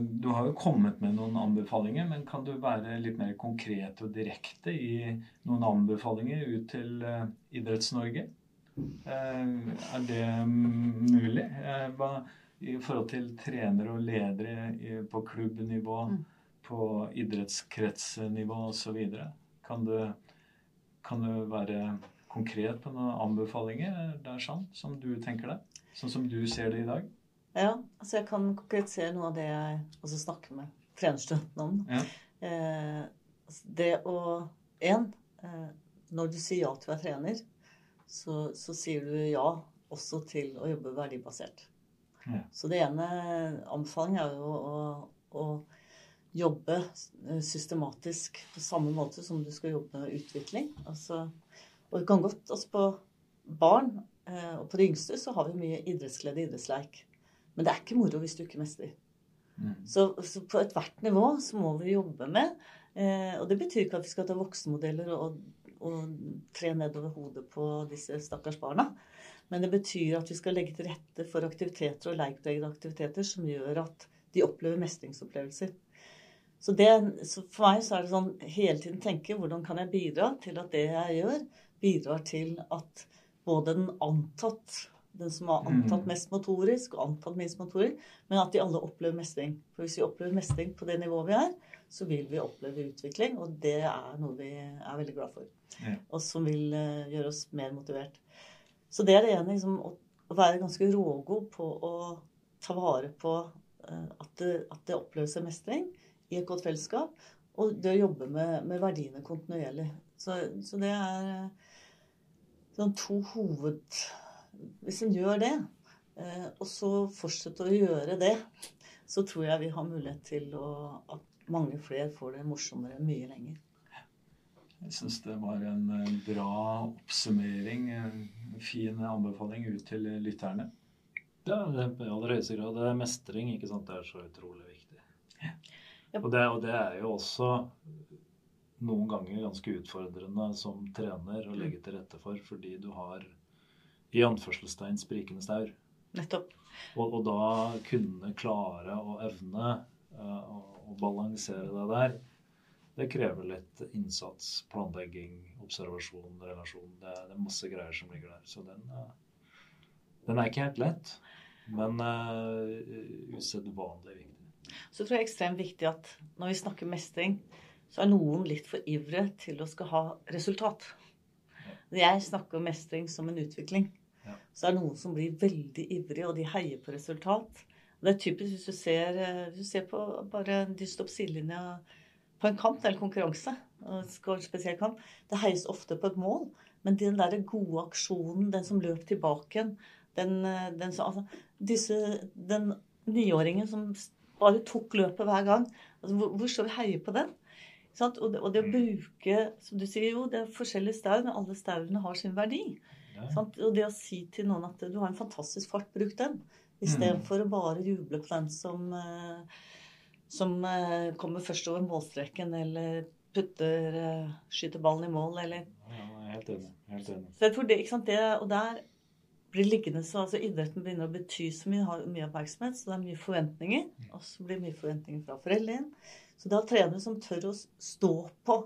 Du har jo kommet med noen anbefalinger, men kan du være litt mer konkret og direkte i noen anbefalinger ut til eh, Idretts-Norge? Eh, Er det mulig? Eh, i forhold til trenere og ledere på klubbnivå, Mm. på idrettskretsnivå osv.? Kan du kan du være konkret på noen anbefalinger der sånn, som du tenker deg? Sånn som du ser det i dag? Ja, altså jeg kan konkretisere noe av det jeg også snakker med trenerstudentene om. Ja. Eh, altså det å En, eh, når du sier ja til å være trener, så, så sier du ja også til å jobbe verdibasert. Ja. Så det ene anbefalingen er jo å, å jobbe systematisk på samme måte som du skal jobbe med utvikling. Altså, og det kan godt altså På barn eh, og på de yngste så har vi mye idrettsglede idrettsleik. Men det er ikke moro hvis du ikke mestrer. Mm. Så, så på ethvert nivå så må vi jobbe med eh, Og det betyr ikke at vi skal ta voksenmodeller og, og tre nedover hodet på disse stakkars barna. Men det betyr at vi skal legge til rette for aktiviteter og leikpregede aktiviteter som gjør at de opplever mestringsopplevelser. Så, det, så for meg så er det sånn hele tiden tenke hvordan kan jeg bidra til at det jeg gjør, bidrar til at både den antatt den som antatt Mm. mest motorisk og antatt minst motorisk, men at de alle opplever mestring. For hvis vi opplever mestring på det nivået vi er, så vil vi oppleve utvikling, og det er noe vi er veldig glad for. Ja. Og som vil eh, gjøre oss mer motivert. Så det er det ene, liksom, å, å være ganske rågod på å ta vare på eh, at, det, at det oppleves en mestring i et godt fellesskap, og det å jobbe med, med verdiene kontinuerlig. Så, så det er eh, sånn to hoved... Hvis en gjør det, eh, og så fortsetter å gjøre det, så tror jeg vi har mulighet til å, at mange flere får det morsommere mye lenger. Jeg syns det var en bra oppsummering. En fin anbefaling ut til lytterne. Ja, det er i aller høyeste grad. Det er mestring, ikke sant. Det er så utrolig viktig. Ja. Og, det, og det er jo også noen ganger ganske utfordrende som trener å legge til rette for, fordi du har i anførselstegn sprikende staur. Nettopp. Og, og da kunne klare og evne eh, å, å balansere det der, det krever litt innsats, planlegging, observasjon, relasjon. Det, det er masse greier som ligger der. Så den, eh, den er ikke helt lett, men uh, usedvanlig viktig. Så tror jeg det er ekstremt viktig at når vi snakker mestring, så er noen litt for ivrige til å skal ha resultat. Jeg snakker om mestring som en utvikling. Ja. Så er det noen som blir veldig ivrige, og de heier på resultat. Det er typisk hvis du ser, eh, hvis du ser på bare de står på sidelinja på en kamp eller konkurranse, en spesiell kamp, det heies ofte på et mål. Men den der gode aksjonen, den som løp tilbake den, eh, den som Altså, Den niåringen som bare tok løpet hver gang. Altså, hvor, hvor skal vi heie på den? Og, det, og det å bruke Som du sier, jo, det er forskjellige staur, men alle staurene har sin verdi. Og det å si til noen at du har en fantastisk fart, bruk den. Istedenfor å bare juble på den som, eh, som eh, kommer først over målstreken, eller putter eh, Skyter ballen i mål, eller Ja, helt enig. Helt enig. Så jeg tror det, ikke sant, det Og der blir liggende så altså Idretten begynner å bety så mye, har mye oppmerksomhet, så det er mye forventninger. Og så blir det mye forventninger fra foreldrene. Så er trenere som tør å stå på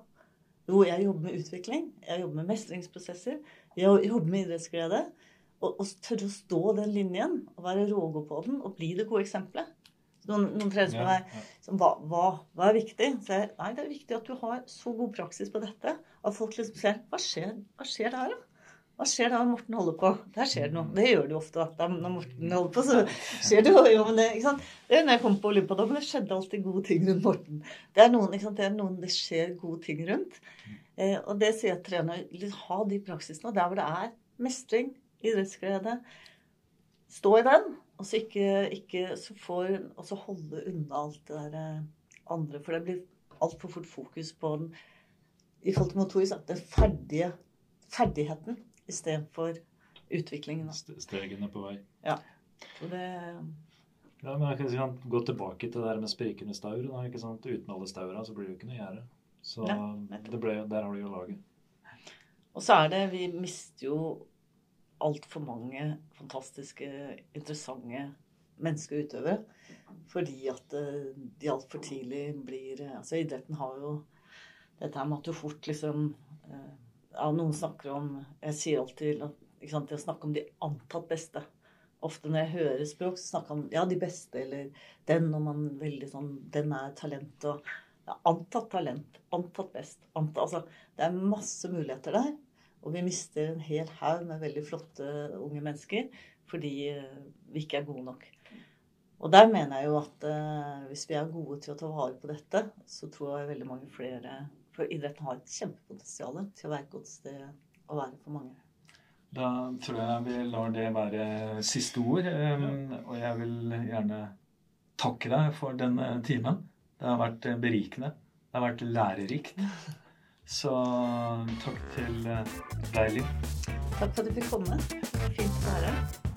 Jo, jeg jobber med utvikling, jeg jobber med mestringsprosesser, jeg jobbe med idrettsglede. Og, og tørre å stå den linjen og være rågod på den og bli det gode eksempelet. Noen, noen trenere spør meg som, hva, hva, hva er viktig? Så jeg, nei, det er viktig at du har så god praksis på dette at folk liksom ser Hva skjer, hva skjer der, da? Hva skjer da når Morten holder på? Der skjer det noe. Det gjør det jo ofte. Da. Når Morten holder på, så skjer det jo jo, men det, ikke sant? Det når jeg kom på Olympiadommen, det skjedde alltid gode ting rundt Morten. Det er noen? Det er noen det skjer gode ting rundt. Eh, og det sier jeg trener. Ha de praksisene. Og der hvor det er mestring, idrettsglede, stå i den. Og så ikke, ikke så får Og så holde unna alt det der eh, andre. For det blir altfor fort fokus på den i forhold til motorisk, den ferdige ferdigheten istedenfor utviklingen. da. St- Stegene på vei. Så det Ja, men jeg kan gå tilbake til det der med sprikende staur. Da, ikke sant? Uten alle staura så blir det jo ikke noe gjerde. Så Nei, det ble, der har du jo laget. Og så er det Vi mister jo altfor mange fantastiske, interessante mennesker og utøvere. Fordi at eh, de altfor tidlig blir eh, Altså, idretten har jo dette her med at du fort liksom eh, Ja, noen snakker om Jeg sier alltid ikke sant, Jeg å snakke om de antatt beste. Ofte når jeg hører språk, så snakker man ja, de beste, eller den, og man veldig sånn Den er talent og ja, Antatt talent. Antatt best. Antatt, altså, det er masse muligheter der. Og vi mister en hel haug med veldig flotte unge mennesker fordi eh, vi ikke er gode nok. Og der mener jeg jo at eh, hvis vi er gode til å ta vare på dette, så tror jeg veldig mange flere For idretten har et kjempepotensial til å være et godt sted å være for mange. Da tror jeg vi lar det være siste ord. Og jeg vil gjerne takke deg for denne timen. Det har vært eh, berikende. Det har vært lærerikt. Så takk til eh, deg, Liv. Takk for at du fikk komme. Fint å være her.